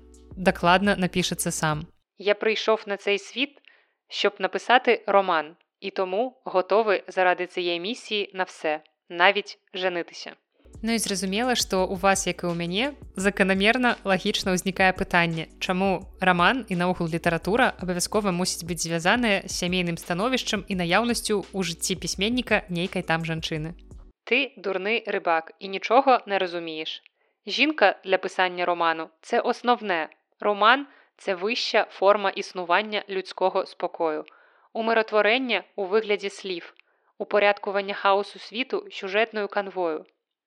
дакладна напішацца сам я прыйшоў на цей світ щоб написати роман і тому готовы заради цієї місії на все навіть жанытыся. Ну і зразумела, што ў вас, як і ў мяне, заканамерна лагічна ўзнікае пытанне, чаму раман і наогул літаратура абавязкова мусіць быць звязаная з сямейным становішчам і наяўнасцю ў жыцці пісьменніка нейкай там жанчыны. Ты дурны рыбак і нічога не разумееш. Жінка для пісання роману це основне. Роман це вища форма існування людського спокою. Умиротворення у вигляді слів упорядкування хаосу світу сюжетною канвою,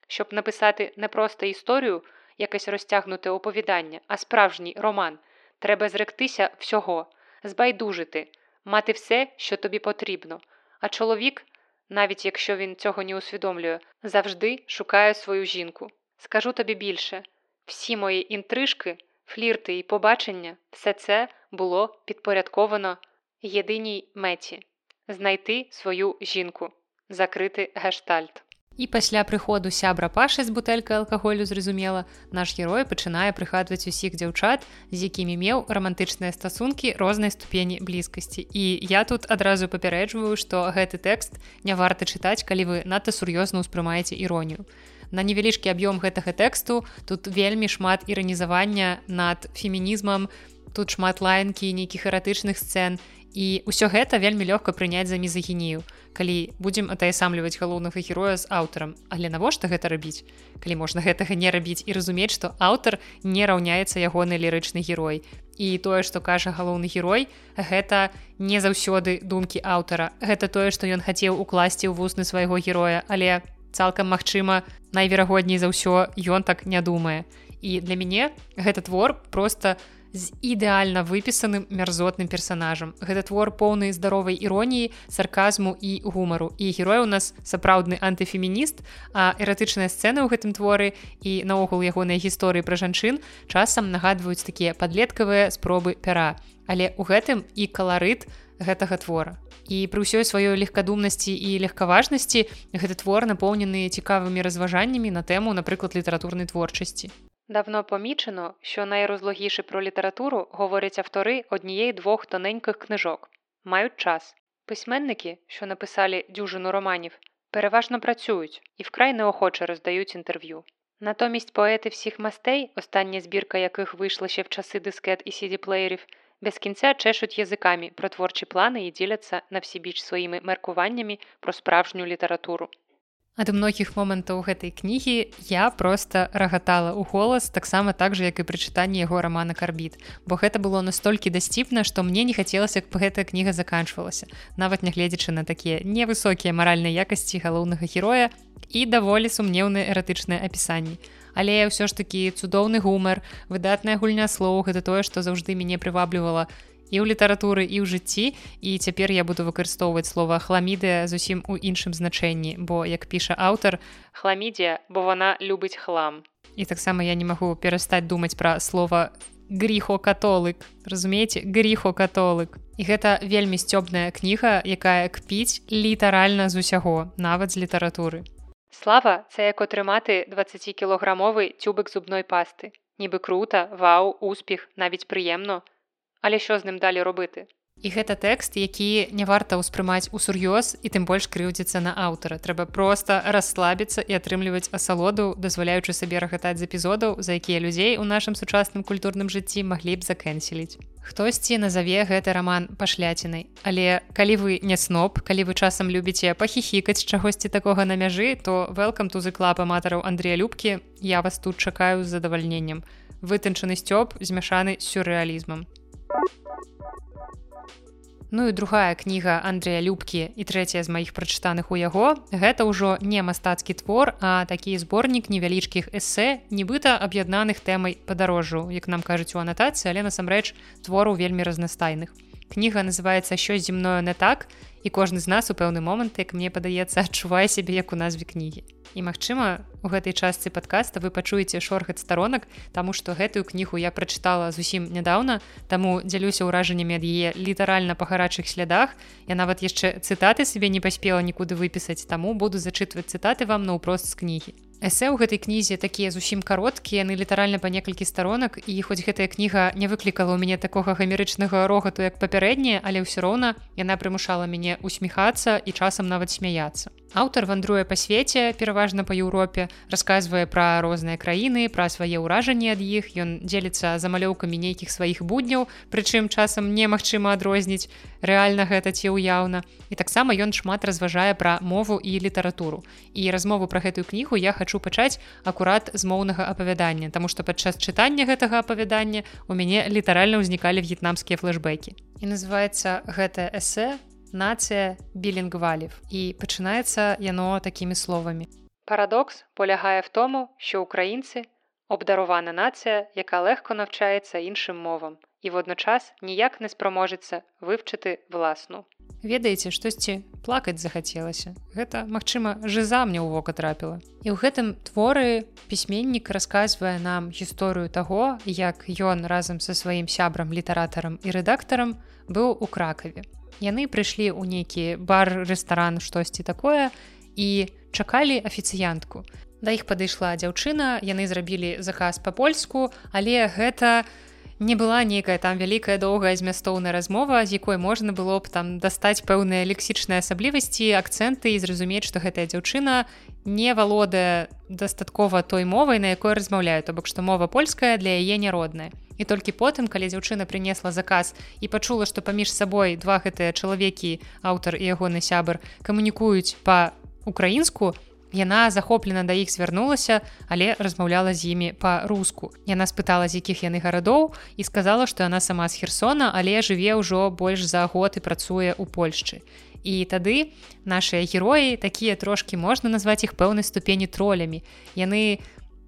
щоб написати не просто історію, якесь розтягнуте оповідання, а справжній роман, треба зректися всього, збайдужити, мати все, що тобі потрібно. А чоловік, навіть якщо він цього не усвідомлює, завжди шукає свою жінку. Скажу тобі більше всі мої інтрижки, флірти і побачення, все це було підпорядковано єдиній меті знайти сваю жінку закрыты гэштальт І пасля прыходу сябра пашы з бутэлькай алкаголю зразумела наш герой пачынае прыхадваць усіх дзяўчат з якімі меў рамантычныя стасункі рознай ступені блізкасці. І я тут адразу папярэджваю што гэты тэкст не варта чытаць калі вы надта сур'ёзна ўспрымаеце іронію. На невялічкі аб'ём гэтага тэксту тут вельмі шмат іранізавання над фемінізмам тут шмат лаянкі нейкіх эратычных сцэн і ўсё гэта вельмі лёгка прыняць за мезагінію калі будзем атаясамліваць галоўнага героя з аўтарам але навошта гэта рабіць? Калі можна гэтага не рабіць і разумець што аўтар не раўняецца ягоны лірычны герой. І тое што кажа галоўны герой гэта не заўсёды думкі аўтара. Гэта тое што ён хацеў укласці ў вусны свайго героя але цалкам магчыма найверагодней за ўсё ён так не думае. І для мяне гэта твор просто з ідэальна выпісаным мярзотным персонажам. Гэта твор поўны здаровай іроніі, сарказму і гумару. І герой у нас сапраўдны антыфемініст, а эратычныя сцэны ў гэтым творы і наогул ягоныя гісторыі пра жанчын часам нагадваюць такія падлеткавыя спробы пяра. Але ў гэтым і каларыт гэтага твора. І пры ўсёй сваёй легкадумнасці і легкаважнасці гэты твор напоўнены цікавымі разважаннямі на тэму, напрыклад, літаратурнай творчасці. Давно помічено, що найрозлогіше про літературу говорять автори однієї двох тоненьких книжок, мають час. Письменники, що написали дюжину романів, переважно працюють і вкрай неохоче роздають інтерв'ю. Натомість поети всіх мастей, остання збірка яких вийшла ще в часи дискет і сіді-плеєрів, без кінця чешуть язиками про творчі плани і діляться на всі біч своїми меркуваннями про справжню літературу. Ад многіх момантаў гэтай кнігі я просто рагатала ў голас таксама так же як і пры чытанні яго рамана карбіт бо гэта было настолькі дасціпна што мне не хацелася каб гэтая кніга заканчвалася нават нягледзячы на такія невысокія маральныя якасці галоўнага героя і даволі сумнеўныя эратычныя апісанні. Але ўсё ж такі цудоўны гумар выдатная гульня слоў гэта тое што заўжды мяне прываблівала і ў літаратуры і ў жыцці. І цяпер я буду выкарыстоўваць слова хламідыя зусім у іншым значэнні бо як піша аўтар хламідзія бо вона любіць хлам. І таксама я не магу перастаць думаць пра слова гріхо-католык разумееце? Гріхо-католык і гэта вельмі сцёбная кніга якая кпіць літаральна з усяго нават з літаратуры. Слава це як отрыматы 20 кілаграмовы цюбык зубной пасты. Нібы круто вау успех навіть прыемно Але що з ним далі робити? І гэта тэкст, які не варта ўспрымаць у сур'ёз і тым больш крыўдзіцца на аўтара. Трэба проста расслабіцца і атрымліваць асалоду, дазваляючы сабе рагатаць з эпізодаў, за якія людзей у нашым сучасным культурным жыцці маглі б закэнселіць. Хтосьці назаве гэты раман пашляцінай. Але калі вы не сноп, калі вы часам любіце пахіхікаць чагосьці такога на мяжы, то to the клап аматараў Андрея Любкі, я вас тут чакаю з задавальненнем. Вытанчаны сцёб змяшаны сюррэалізмам. Ну і другая кніга Андрэя Любкі і трэцяя з маіх прачытаных у яго. Гэта ўжо не мастацкі твор, а такі зборнік невялічкіх эсэ, нібыта аб'яднаных тэмай падарожжу, як нам кажуць у анатацыі, але насамрэч твору вельмі разнастайных. Кніга называецца що зімною не так і кожны з нас у пэўны момант, як мне падаецца, адчувае сябе як у назве кнігі. І магчыма, у гэтай частцы падкаста вы пачуеце шоргат старонак, таму што гэтую кнігу я прачытала зусім нядаўна, таму дзялюся ўражаннямі ад яе літаральна па гарачых слядах. Я нават яшчэ цытаты сабе не паспела нікуды выпісаць, таму буду зачытваць цытаты вам наўпрост з кнігі. Эсэ ў гэтай кнізе такія зусім кароткія, яны літаральна па некалькі старонак і хоць гэтая кніга не выклікала ў мяне такога гамерычнага рогату як папярэдняе, але ўсё роўна яна прымушала мяне усміхацца і часам нават смяяцца. Аўтар вандруе па свеце, пераважна па Еўропе, расказвае пра розныя краіны, пра свае ўражанні ад іх. Ён дзеліцца замалёўкамі нейкіх сваіх будняў, прычым часам немагчыма адрозніць рэальна гэта ці ўяўна. І таксама ён шмат разважае пра мову і літаратуру. І размову пра гэтую кнігу я хачу пачаць акурат з моўнага апавядання, Таму што падчас чытання гэтага апавядання у мяне літаральна ўзнікалі в'етнамскія флэшбэкі. І называецца гэтае эсэ нацыя білінгвалів і пачынаецца яно такімі словамі. Парадокс полягае в тому, що українці обдарована нація, яка легко навчається іншим мовам і водночас ніяк не спроможеться вивчити власну. Ведаеце, штосьці плакаць захацелася. Гэта, магчыма, жыза мне ў вока трапіла. І ў гэтым творы пісьменнік расказвае нам гісторыю таго, як ён разам са сваім сябрам літаратарам і рэдактарам быў у кракаве яны прыйшлі ў нейкі бар рэстаран штосьці такое і чакалі афіцыянтку. Да іх падышла дзяўчына яны зрабілі заказ па-польску але гэта не была нейкая там вялікая доўгая змястоўная размова з якой можна было б там дастаць пэўныя лексічныя асаблівасці акцэнты і зразумець што гэтая дзяўчына не валодае дастаткова той мовай на якой размаўляю то бок што мова польская для яе няродная і толькі потым калі дзяўчына принесла заказ і пачула што паміж сабой два гэтыя чалавекі аўтар і ягоны сябар камунікуюць па-украінску яна захоплена да іх звярнулася але размаўляла з імі па-руску. Яна спытала з якіх яны гарадоў і сказала што яна сама з херсона але жыве ўжо больш за год і працуе ў польшчы. І тады нашыя героі такія трошки можна назваць іх пэўнай ступені тролямі яны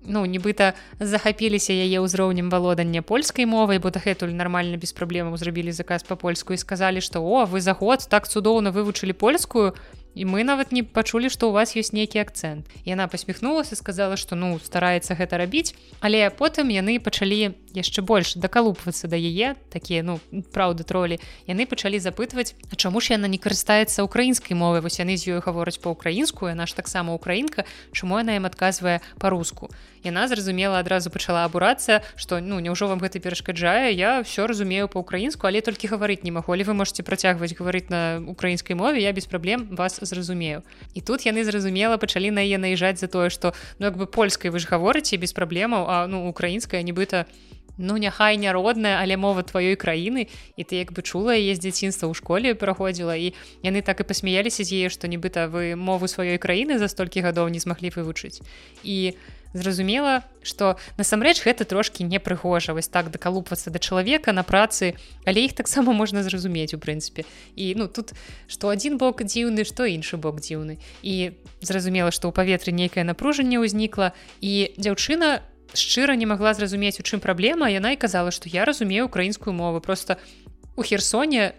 ну нібыта захапіліся яе ўзроўнем валодання польскай мовай бо дагэтуль нармальна без праблемаў зрабілі заказ па-польску і сказалі што о вы за год так цудоўна вывучылі польскую і мы нават не пачулі што у вас ёсць нейкі акцэнт. Яна посміхнулася сказала што ну стараецца гэта рабіць. Але потым яны пачалі яшчэ больш дакалупвацца да яе такія ну праўда тролі. Яны пачалі запытваць А чаму ж яна не карыстаецца украінскай мовай? Вось яны з ёю гавораць па-украінску яна ж таксама украінка чаму яна ім адказвае па-руску яна зразумела адразу пачала абурацца што ну няўжо вам гэта перашкаджае? Я все разумею па-украінску але толькі гаварыць не магу. Вы можете працягваць гаварыць на украінскай мове я без праблем вас зразумею. І тут яны зразумела пачалі на яе наезжаць за тое што ну як бы польскай вы ж гаворыце без праблемаў а ну украінская нібыта ну няхай не родная але мова тваёй краіны. І ты як бы чула яе з дзяцінства ў школе праходзіла і яны так і пасмяяліся з яе што нібыта вы мову сваёй краіны за столькі гадоў не змаглі вывучыць. І зразумела что насамрэч гэта трошки непрыгожа вось так дакалупвацца да чалавека на працы але іх таксама можна зразумець у прынцыпе. І ну тут что один бок дзіўны что іншы бок дзіўны. І зразумела что ў паветры нейкае напружанне ўзнікла і дзяўчына шчыра не магла зразумець у чым праблема яна і казала што я разумею украінскую мову просто у херсоне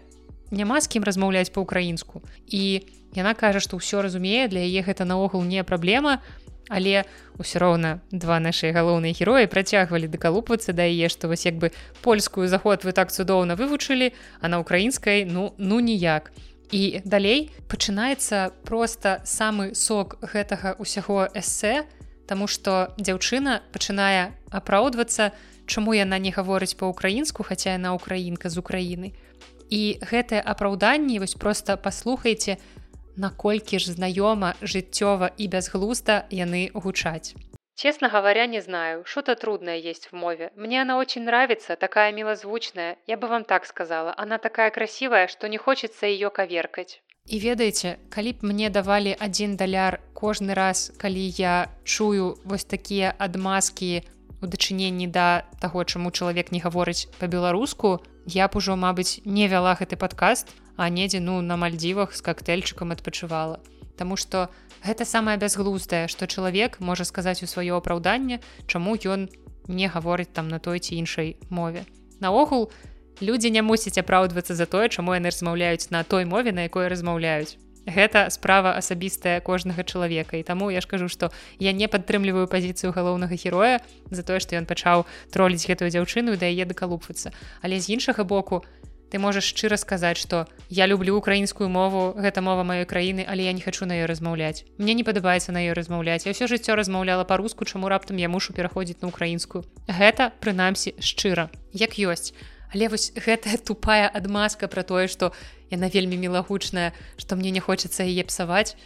няма з кім размаўляць по-украінску і яна кажа што ўсё разумее для яе гэта наогул не праблема але ўсё роўна два нашыя галоўныя героі працягвалі дакалупвацца да яе што вось як бы польскую заход вы так цудоўна вывучылі а на украінскай ну ну ніяк і далей пачынаецца просто самы сок гэтага ўсяго то Таму што дзяўчына пачынае апраўдвацца, чаму яна не гаворыць па-украінску, хаця яна украінка з Украіны. І гэтыя апраўданні вось проста паслухайце, наколькі ж знаёма жыццёва і бязглузда яны гучаць. Честно говоря, не знаю, что-то трудное есть в мове. Мне она очень нравится, такая милозвучная. Я бы вам так сказала. Она такая красивая, что не хочется ее коверкать. І ведаеце, калі б мне давалі адзін даляр кожны раз, калі я чую вось такія адмазкі у дачыненні да таго, чаму чалавек не гаворыць па-беларуску, я б ужо, мабыць, не вяла гэты падкаст, а недзе ну на мальдзівах з коктейльчыкам адпачывала. Таму што гэта самае бязглуздае, што чалавек можа сказаць у сваё апраўданне, чаму ён не гаворыць там на той ці іншай мове. Наогул, людзі не мусяць апраўдвацца за тое чаму яны размаўляюць на той мове на якой размаўляюць гэта справа асабістая кожнага чалавека і таму я ж кажу што я не падтрымліваю пазіцыю галоўнага героя за тое што ён пачаў троліць гэтую дзяўчыну да яе дакалупвацца але з іншага боку ты можаш шчыра сказаць што я люблю украінскую мову гэта мова маёй краіны але я не хачу на ёй размаўляць. Мне не падабаецца на ёй размаўляць. Я ўсё жыццё размаўляла па-руску чаму раптам я мушу пераходзіць на украінскую гэта прынамсі шчыра. Як ёсць. Але вось гэтая тупая адмазка пра тое, што яна вельмі мілагучная, што мне не хочацца яе псаваць.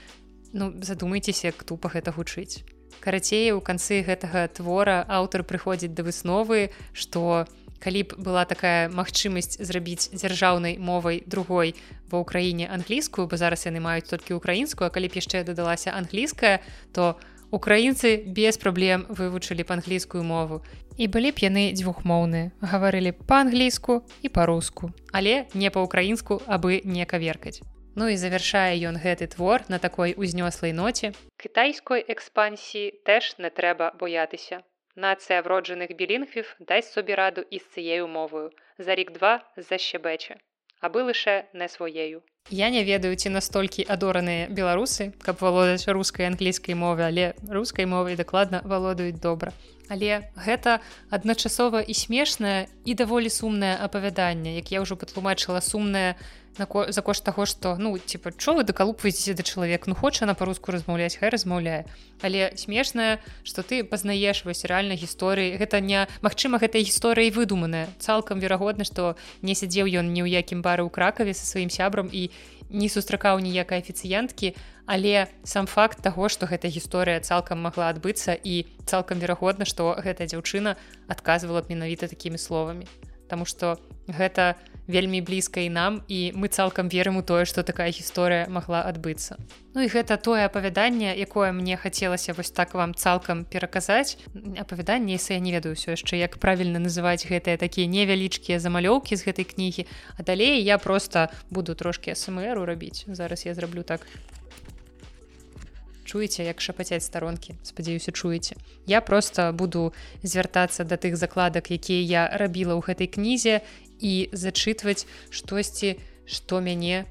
Ну задумайцеся, як тупа гэта гучыць. Карацей, у канцы гэтага твора аўтар прыходзіць да высновы, што калі б была такая магчымасць зрабіць дзяржаўнай мовай другой ва ўкраіне англійскую, бо зараз яны маюць толькі украінскую, калі б яшчэ дадалася англійская, то украінцы без праблем вывучылі па-англійскую мову. І былі б яны дзвюхмоўныя гаварылі па-англійску і па-руску але не па-украінску абы не каверкаць. Ну і завяршае ён гэты твор на такой узнёслай ноце. Кітайской экспансіі тэж не трэба боятыся нацыя вроджаных білінгвів дасць собі раду і з цыею мовою. За рік два защебеча абы лыше не сваею Я не ведаю ці настолькі адораныя беларусы каб валодаць рускай англійскай мовы але рускай мовай дакладна валодаюць добра. Але гэта адначасова і смешнае і даволі сумнае апавяданне як я ўжо патлумачыла сумнае за кошт таго што ну типа чо вы дакалупваецеся да чалавек ну хоча на па-руску размаўляць хай размаўляе але смешнае што ты пазнаеш вось рэальна гісторыі. Гэта не магчыма гэтай гісторыяй выдуманая. Цалкам верагодна што не сядзеў ён ні ў якім бары ў кракаве са сваім сябрам і не сустракаў ніякай афіцыянткі але сам факт таго што гэта гісторыя цалкам магла адбыцца і цалкам верагодна што гэтая дзяўчына адказвала б менавіта такімі словамі. Таму што гэта не вельмі блізка і нам і мы цалкам верым у тое што такая гісторыя магла адбыцца. Ну і гэта тое апавяданне якое мне хацелася вось так вам цалкам пераказаць. Апавяданне если я не ведаю ўсё яшчэ як правільна называць гэтыя такія невялічкія замалёўкі з гэтай кнігі а далей я просто буду трошки смру рабіць. Зараз я зраблю так. Чуеце як шапацяць старонкі? Спадзяюся чуеце. Я просто буду звяртацца да тых закладак якія я рабіла ў гэтай кнізе і зачытваць штосьці што мяне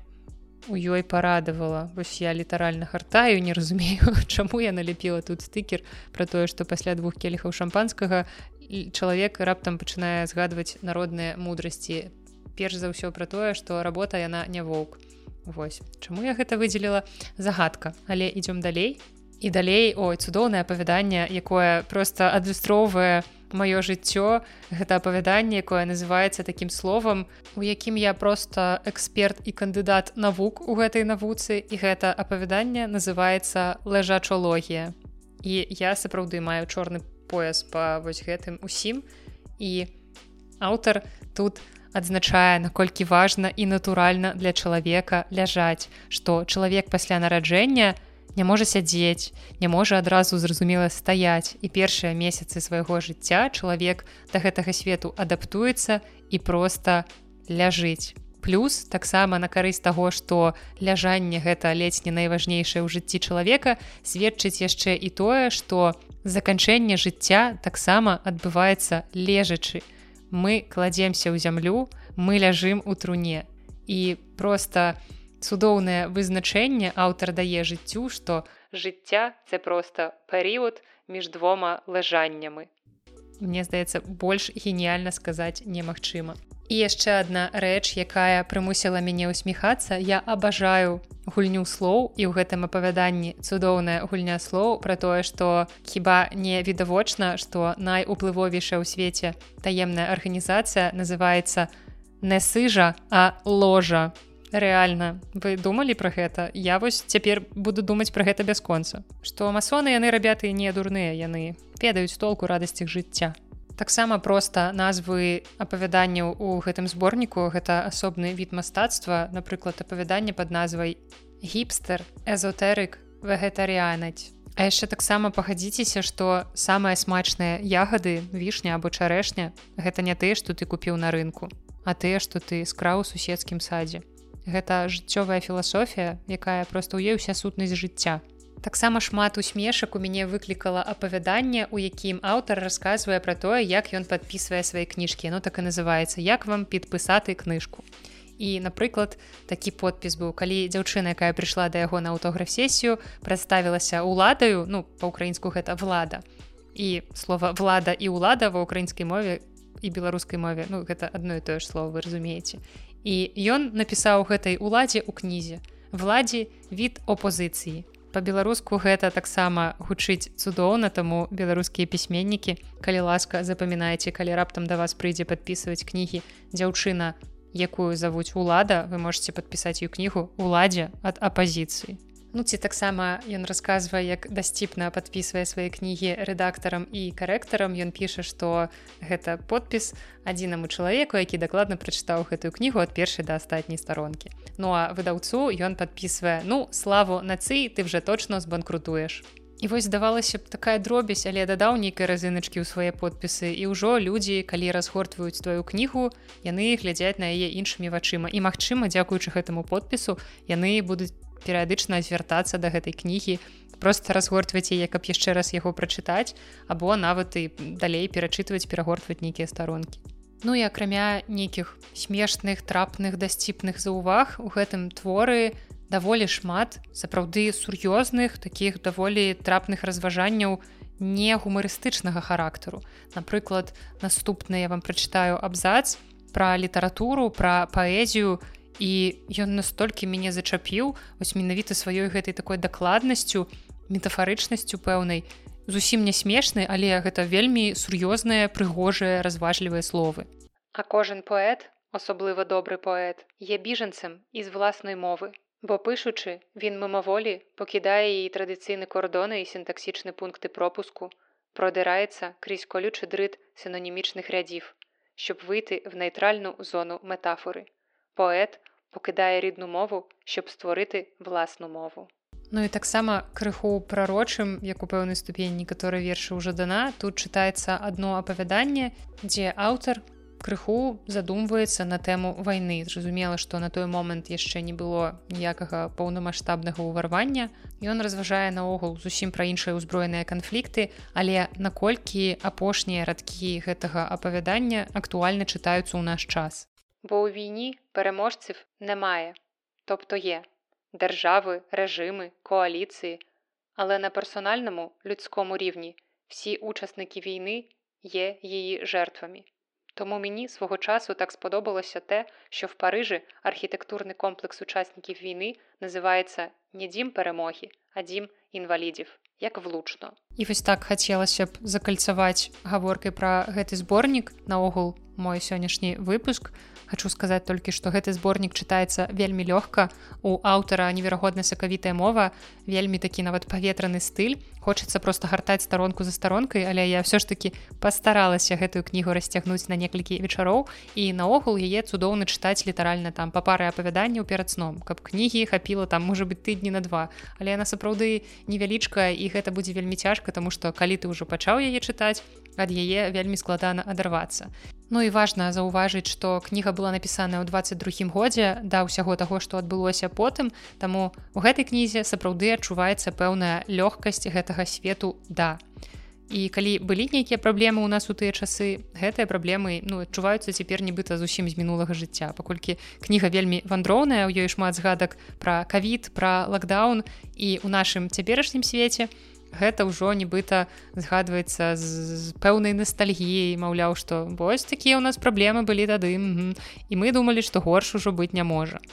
у ёй парадавала вось я літаральна хартаю не разумею чаму я налепіла тут стыкер про тое што пасля двух келіхаў шампанскага чалавек раптам пачынае згадваць народныя мудрасці. Перш за ўсё пра тое што работа яна не воўк. Вось чаму я гэта выдзеліла? Загадка. Але ідём далей. І далей ой цудоўнае апавяданне якое просто адлюстроўвае у маё жыццё гэта апавяданне якое называется таким словам у якім я просто эксперт і кандыдат навук у гэтай навуцы і гэта апавяданне называется лежачалогія і я сапраўды маю чорны пояс по вось гэтым усім. І аўтар тут адзначае наколькі важна і натуральна для чалавека ляжаць што чалавек пасля нараджэння не можа сядзець не можа адразу зразумела стаяць і першыя месяцы свайго жыцця чалавек да гэтага свету адаптуецца і проста ляжыць. Плюс таксама на карысць таго што ляжанне гэта ледзь не найважнейшае ў жыцці чалавека сведчыць яшчэ і тое што заканчэнне жыцця таксама адбываецца лежачы. Мы кладземся ў зямлю мы ляжым у труне. І просто у цудоўнае вызначэнне аўтар дае жыццю, што жыцця це проста перыяд між двома лажаннямі. Мне здаецца, больш геніяльна сказаць немагчыма. І яшчэ адна рэч, якая прымусіла мяне ўсміхацца, я абажаю гульню слоў і ў гэтым апавяданні цудоўная гульня слоў пра тое, што хіба не відавочна, што найуплывовейшая ў свеце таемная арганізацыя называецца не сыжа, а ложа рэальна. Вы думалі пра гэта? Я вось цяпер буду думаць пра гэта бясконца што масоны яны рабяты не дурныя яны ведаюць толку радасці жыцця. Таксама проста назвы апавяданняў у гэтым зборніку гэта асобны від мастацтва напрыклад апавяданне под назвай гіпстер эзотэрык вегетарыянаць А яшчэ таксама пагадзіцеся, што самыя смачныя ягады, вішня або чарэшня гэта не тыя, што ты купіў на рынку, а тыя, што ты скраў у суседскім садзе гэта жыццёвая філасофія якая просто ў ёй уся сутнасць жыцця. Таксама шмат усмешак у мяне выклікала апавяданне у якім аўтар расказвае пра тое як ён подпісвае свае кніжкі. Ну так і называецца як вам підпісаты кніжку і напрыклад такі подпіс быў. Калі дзяўчына якая прыйшла да яго на аўтограф-сесію прадставілася уладаю ну па-украінску гэта влада і слова влада і ўлада ва ўкраінскай мове і беларускай мове ну гэта адно і тое ж слово вы разумееце і ён напісаў гэтай уладзе ў кнізе. Владзе від опозіцыі по-беларуску гэта таксама гучыць цудоўна таму беларускія пісьменнікі калі ласка запамінайце калі раптам да вас прыйдзе падпісваць кнігі дзяўчына якую завуць улада вы можете падпісаць ю кнігу уладзе ад апозіцыі Ну ці таксама ён расказвае, як дасціпна падпісвае свае кнігі рэдактарам і карэктарам. Ён піша, што гэта подпіс адзінаму чалавеку, які дакладна прачытаў гэтую кнігу ад першай да астатняй старонкі. Ну а выдаўцу ён падпісвае ну славу нацыі ты вже точно збанкрутуеш. І вось здавалася б такая дробязь, але дадаў нейкай разыначкі ў свае подпісы і ўжо людзі, калі разгортваюць твою кнігу, яны глядзяць на яе іншымі вачыма. І магчыма, дзякуючы гэтаму подпісу яны будуць перыядычна звяртацца да гэтай кнігі просто разгортваць яе каб яшчэ раз яго прачытаць або нават і далей перачытваць перагортваць нейкія старонкі. Ну і акрамя нейкіх смешных трапных дасціпных заўваг у гэтым творы даволі шмат сапраўды сур'ёзных таких даволі трапных разважанняў не гумарыстычнага характару. Напрыклад наступны я вам прачытаю абзац пра літаратуру пра паэзію і ён настолькі мяне зачапіў вось менавіта сваёй гэтай такой дакладнасцю метафарычнасцю пэўнай зусім не смешны але гэта вельмі сур'ёзныя прыгожыя разважлівыя словы. А кожен паэт асабліва добры паэт є біжанцам з власнай мовы бо пышучы він мымаволі пакідае і традыцыйны кордоны і сінтаксічны пункты пропуску продираецца крізь колючы дрыт синонімічных рядів щоб вийти в нейтральну зону метафори поэт покидає рідну мову, щоб створити власну мову. Ну і таксама крыху прарочым, як у пэўнай ступені, некаторы вершы ўжо дана, тут чытаецца адно апавяданне, дзе аўтар крыху задумваецца на тэму вайны. Зразумела, што на той момант яшчэ не было ніякага паўнамасштабнага ўварвання. Ён разважае наогул зусім пра іншыя ўзброеныя канфлікты, але наколькі апошнія радкі гэтага апавядання актуальна чытаюцца ў наш час бо у війні переможців немає, тобто є держави, режими, коаліції, але на персональному людському рівні всі учасники війни є її жертвами. Тому мені свого часу так сподобалося те, що в Парижі архітектурний комплекс учасників війни называется не дзім перамогі адзім інвалідзів як влучно і вось так хацелася б закальцаваць гаворкай пра гэты зборнік наогул Мой сённяшні выпуск. Хочу сказаць толькі што гэты зборнік чытаецца вельмі лёгка. У аўтара неверагодна сакавітая мова вельмі такі нават паветраны стыль. Хочацца просто гартаць старонку за старонкай але я все ж таки пастаралася гэтую кнігу расцягнуць на некалькі вечароў. І наогул яе цудоўна чытаць літаральна там па пары апавяданняў перад сном. Каб кнігі хапіла там можа быть тыдні на два. Але яна сапраўды невялічка і гэта будзе вельмі цяжка тому что калі ты ўжо пачаў яе чытаць ад яе вельмі складана адарвацца. Ну і важна заўважыць што кніга была напісаная ў 22 годзе да ўсяго таго што адбылося потым. Таму у гэтай кнізе сапраўды адчуваецца пэўная лёгкасць гэтага свету да. І калі былі нейкія праблемы ў нас у тыя часы гэтыя праблемы ну адчуваюцца цяпер нібыта зусім з мінулага жыцця. Паколькі кніга вельмі вандроўная у ёй шмат згадак пра кавід пра лакдаун і у нашым цяперашнім свеце гэта ўжо нібыта згадваецца з, з пэўнай настальгіяй маўляў што вось такія ў нас праблемы былі тады і мы думалі што горш ужо быць не можа.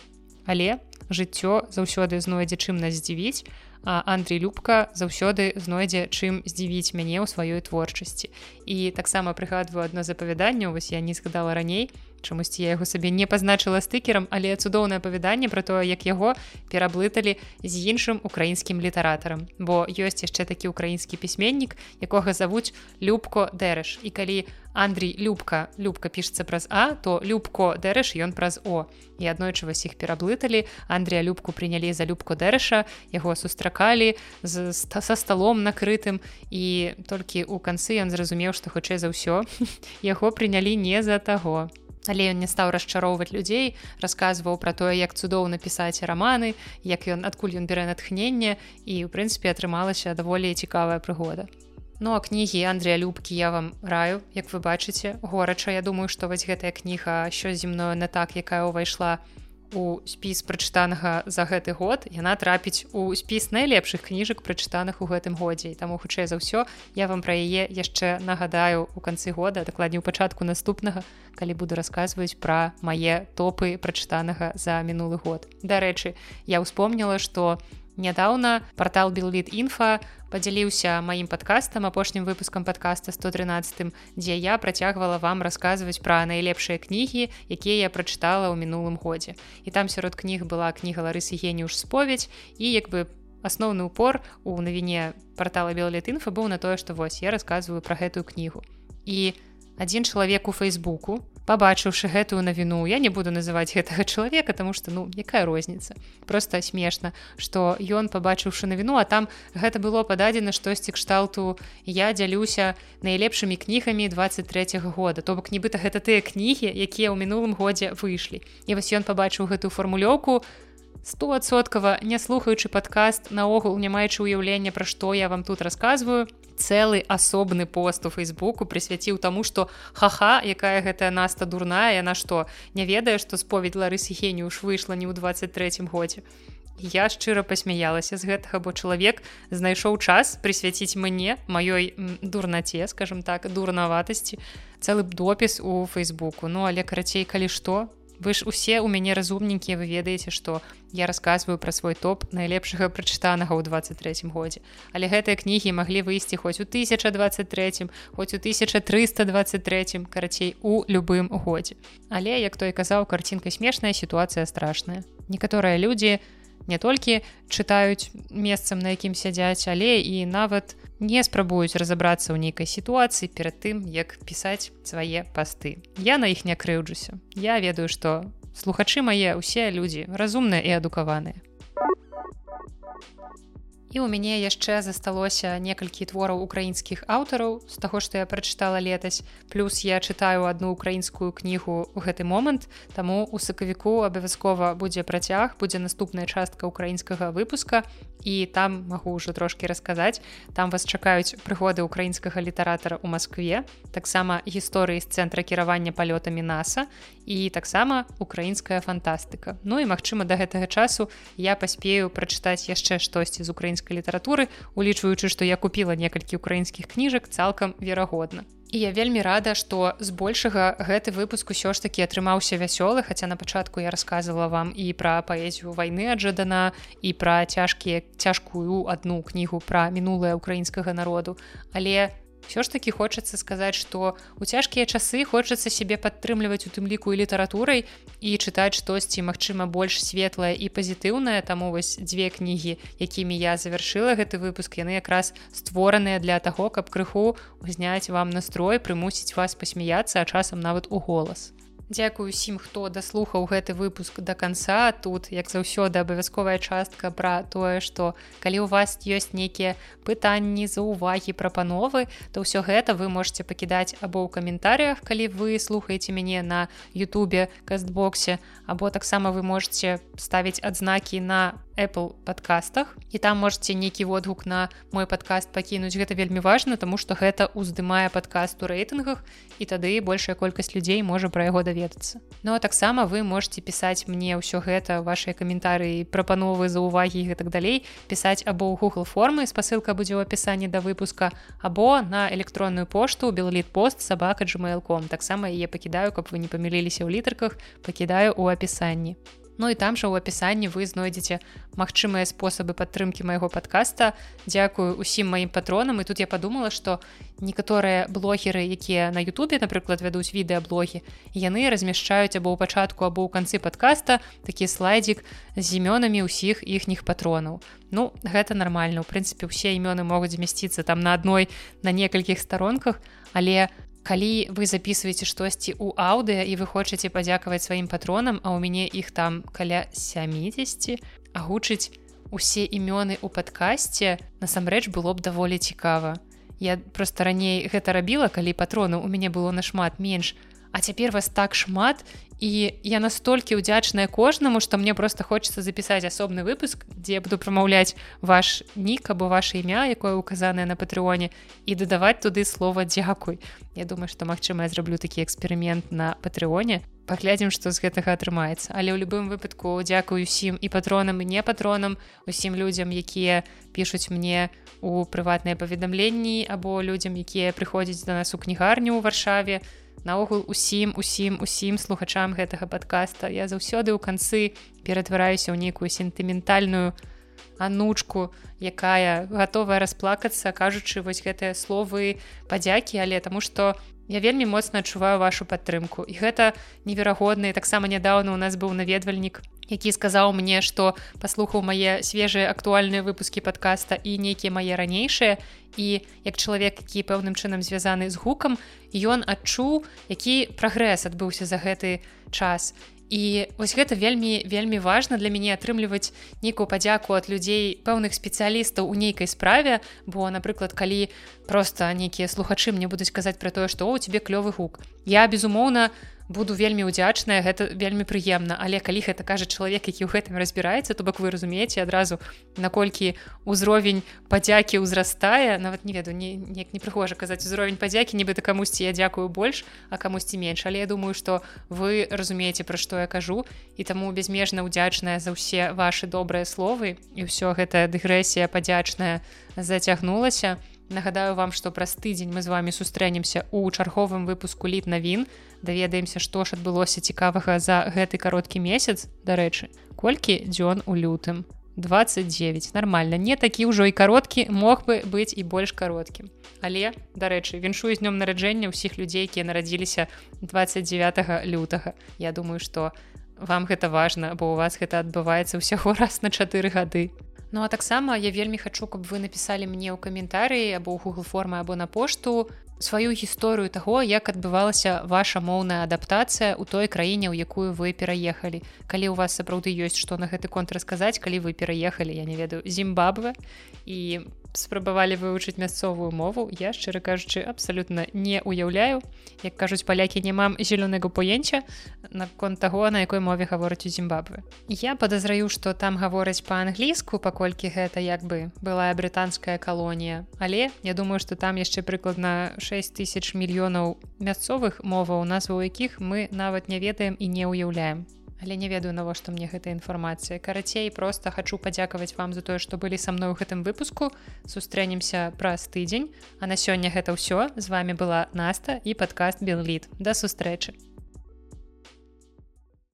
Але жыццё заўсёды знойдзе чым нас здзівіць а Андрей любка заўсёды знойдзе чым здзівіць мяне ў сваёй творчасці. І таксама прыгадваю адно з апавяданняў вось я не згадала раней чамусьці я яго сабе не пазначыла стыкерам але цудоўнае апавяданне пра тое як яго пераблыталі з іншым украінскім літаратарам. Бо ёсць яшчэ такі украінскі пісьменнік якога завуць любко дэрэш і калі Андрій любка любка пішется праз а то любко дэрэш ён праз о. І аднойчы вас іх пераблыталі Андрія любку прынялі за любку дэрэша яго сустракалі з са сталом накрытым і толькі ў канцы ён зразумеў што хутчэй за ўсё яго прынялі не за таго але ён не стаў расчароўваць людзей расказваў пра тое як цудоўна пісаць раманы як ён адкуль ён бярэ натхнення і ў прынцыпе атрымалася даволі цікавая прыгода. Ну а кнігі Андрыя любкі я вам раю як вы бачыце горача. Я думаю што вось гэтая кніга що зі мною не так якая ўвайшла у у спіс прачытанага за гэты год яна трапіць у спіс найлепшых кніжак прачытаных у гэтым годзе. Таму хутчэй за ўсё я вам пра яе яшчэ нагадаю у канцы года дакладней у пачатку наступнага калі буду расказваць пра мае топы прачытанага за мінулы год. Дарэчы я ўспомніла што нядаўна портал билвід інфа подзяліўся маім подкастам апошнім выпускам подкаста 113 дзе я працягвала вам расказваць пра найлепшыя кнігі якія я прачытала ў мінулым годзе. І там сярод кніг была кніга ларысы геніюш споведь і як бы асноўны упор у навіне портала беллет інфа быў на тое што вось я рассказываю пра гэтую кнігу. І адзін чалавек у фейсбуку побачыўшы гэтую навіну я не буду называть гэтага чалавека тому что ну якая розніница просто смешна что ён побачыўшы навіну а там гэта было пададзена штосьці кшталту я дзялюся найлепшымі кнігамі 23 -го года то бок нібыта гэта тыя кнігі якія ў мінулым годзе выйшлі. І вось ён побачыў гэтую фармулёўку стосоткава не слухаючы падкаст наогул не маючы ўяўлення пра што я вам тут рассказываю цэлы асобны пост у фейсбуку прысвяціў таму што хаха якая гэтая наста дурная яна што не ведае што споведь ларысы геніюш выйшла не ў 23 годзе? Я шчыра пасмяялася з гэтага бо чалавек знайшоў час прысвяціць мне маёй дурнаце скажем так дурнаватасці цэлы допіс у фейсбуку. Ну але карацей калі што вы ж усе у мяне разумненькія вы ведаеце што я рассказываю пра свой топ найлепшага прачытанага ў 23 годзе. Але гэтыя кнігі маглі выйсці хоць у 1023 хоць у 1323 карацей у любым годзе. Але як той казаў карцінка смешная сітуацыя страшная. Некаторыя людзі не не толькі чытаюць месцам на якім сядзяць але і нават не спрабуюць разаобрацца ў нейкай сітуацыі перад тым як пісаць свае пасты. Я на іх не крыўджуся. Я ведаю што слухачы мае усе людзі разумныя і адукаваныя і у мяне яшчэ засталося некалькі твораў украінскіх аўтараў з таго што я прачытала летась. Плюс я чытаю одну украінскую кнігу у гэты момант. Таму у сакавіку абавязкова будзе працяг будзе наступная частка украінскага выпуска. І там магу ўжо трошки расказаць. Там вас чакаюць прыгоды украінскага літаратара у Маскве таксама гісторыі з цэнтра кіравання палётамі наса і таксама украінская фантастыка. Ну і магчыма да гэтага часу я паспею прачытаць яшчэ штосьці з украінскай літаратуры улічваючы што я купіла некалькі украінскіх кніжак цалкам верагодна. І я вельмі рада што збольшага гэты выпуск усё ж таки атрымаўся вясёлы хаця на пачатку я рассказывала вам і пра паэзію вайны аджадана і пра цяжкія цяжкую адну кнігу пра мінулае украінскага народу. Але Всё ж таки хочацца сказаць, што у цяжкія часы хочацца сябе падтрымліваць у тым ліку і літаратурай і чытаць штосьці, магчыма, больш светлае і пазітыўнае. Таму вось дзве кнігі, якімі я завяршыла гэты выпуск, яны якраз створаныя для таго, каб крыху узняць вам настрой, прымусіць вас пасмяяцца, а часам нават у голас. Дзякую усім, хто даслухаў гэты выпуск до конца. Тут, як заўсёды абавязковая частка пра тое, што калі ў вас ёсць нейкія пытанні за ўвагі прапановы, то ўсё гэта вы можете пакідаць або ў каментарях, калі вы слухаеце мяне на Ютубе кастбоксе, або таксама вы можете ставіць адзнакі на Apple подкастах. І там можете нейкі водгук на мой подкаст пакінуць гэта вельмі важна тому что гэта уздымае подкаст у рэйтынгах і тады большая колькасць людзей можа пра яго даведацца. Ну а таксама вы можете пісаць мне ўсё гэта ваши каментары прапановы за увагі і так далей пісаць або ў Google формы спасылка будзе ў апісанні да выпуска або на электронную пошту беллит пост сабака gmail.com таксама яе пакідаю каб вы не паміліліся ў літарках пакідаю у апісанні Ну і там жа ў апісанні вы знойдзеце магчымыя спосабы падтрымкі майго падкаста. Дзякую усім маім патронам і тут я падумала, што некаторыя блогеры, якія на Ютубе, напрыклад, вядуць відэаблогі, яны размяшчаюць або ў пачатку або ў канцы падкаста такі слайдзік з імёнамі ўсіх іхніх патронаў. Ну гэта нармальна. У прынцыпе, усе імёны могуць змясціцца там на адной на некалькіх старонках, але калі вы записываете штосьці у аўдыа і вы хочаце падзякаваць сваім патронам а у мяне іх там каля 70 агучыць усе імёны у падкасці насамрэч было б даволі цікава. Я просто раней гэта рабіла калі патрону у мяне было нашмат менш а цяпер вас так шмат і я настолькі ўдзячная кожнаму што мне просто хочется запісаць асобны выпуск дзе буду прамаўляць ваш нік або ваше імя якое указанае на патрыоне і дадаваць туды слова дзякуй Я думаю што магчыма я зраблю такі эксперымент на патрыоне паглядзім што з гэтага атрымаецца. Але ў любым выпадку дзякую усім і патронам і не патронам усім людзям якія пішуць мне у прыватныя паведамленні або людзям якія прыходзяць да нас у кнігарню ў варшаве. то наогул усім усім усім слухачам гэтага подкаста я заўсёды ў канцы ператвараюся ў нейкую сентыментальную анучку якая гатовая расплакацца кажучы вось гэтыя словы падзякі але таму што я вельмі моцна адчуваю вашу падтрымку. І гэта неверагодна. Таксама нядаўна у нас быў наведвальнік які сказаў мне што паслухаў мае свежыя актуальныя выпускі подкаста і нейкія мае ранейшыя. І як чалавек які пэўным чынам звязаны з гукам ён адчуў які прагрэс адбыўся за гэты час. І вось гэта вельмі вельмі важна для мяне атрымліваць нейкую падзяку ад людзей пэўных спецыялістаў у нейкай справе. Бо напрыклад калі просто нейкія слухачы мне будуць казаць пра тое што у тебе клёвы гук я безумоўна буду вельмі удзячная гэта вельмі прыемна. Але калі гэта кажа чалавек які ў гэтым разбіраецца то бок вы разумееце адразу наколькі ўзровень падзякі ўзрастае. Нават не веду неяк не прыхожа казаць узровень падзякі нібыта камусьці я дзякую больш а камусьці менш. Але я думаю что вы разумееце пра што я кажу. І таму безмежна ўдзячная за ўсе ваши добрыя словы. І ўсё гэта дыгрэсія падзячная зацягнулася. то Нагадаю вам, што праз тыдзень мы з вами сустрэнемся ў чарговым выпуску літ навін. Даведаемся, што ж адбылося цікавага за гэты кароткі месяц, дарэчы, колькі дзён у лютым. 29 нормально не такі ўжо і кароткі мог бы быць і больш кароткім. Але дарэчы віншую з днём нараджэння ўсіх людзей якія нарадзіліся 29 лютага. Я думаю что вам гэта важна бо у вас гэта адбываецца ўсяго раз на чатыры гады Ну а таксама я вельмі хачу, каб вы напісалі мне ў каментарыі або ў Google формы або на пошту сваю гісторыю таго, як адбывалася ваша моўная адаптацыя ў той краіне, у якую вы пераехалі. Калі ў вас сапраўды ёсць што на гэты конт расказаць, калі вы пераехалі, я не ведаю Зімбабве і спрабавалі вывучыць мясцовую мову я шчыра кажучы абсалютна не уяўляю як кажуць палякі не мам зялёнага поенча наконт таго на якой мове гавораць у Зімбабве. Я падазраю што там гавораць па-англійску паколькі гэта як бы былая брытанская калонія. Але я думаю што там яшчэ прыкладна 6 тысяч мільёнаў мясцовых моваў назваў якіх мы нават не ведаем і не ўяўляем але не ведаю навошта мне гэта інфармацыя. Карацей просто хочу падзякаваць вам за тое што былі са мной у гэтым выпуску. Сустрэнемся праз тыдзень. А на сёння гэта ўсё. З вами была наста і падкаст белліт. Да сустрэчы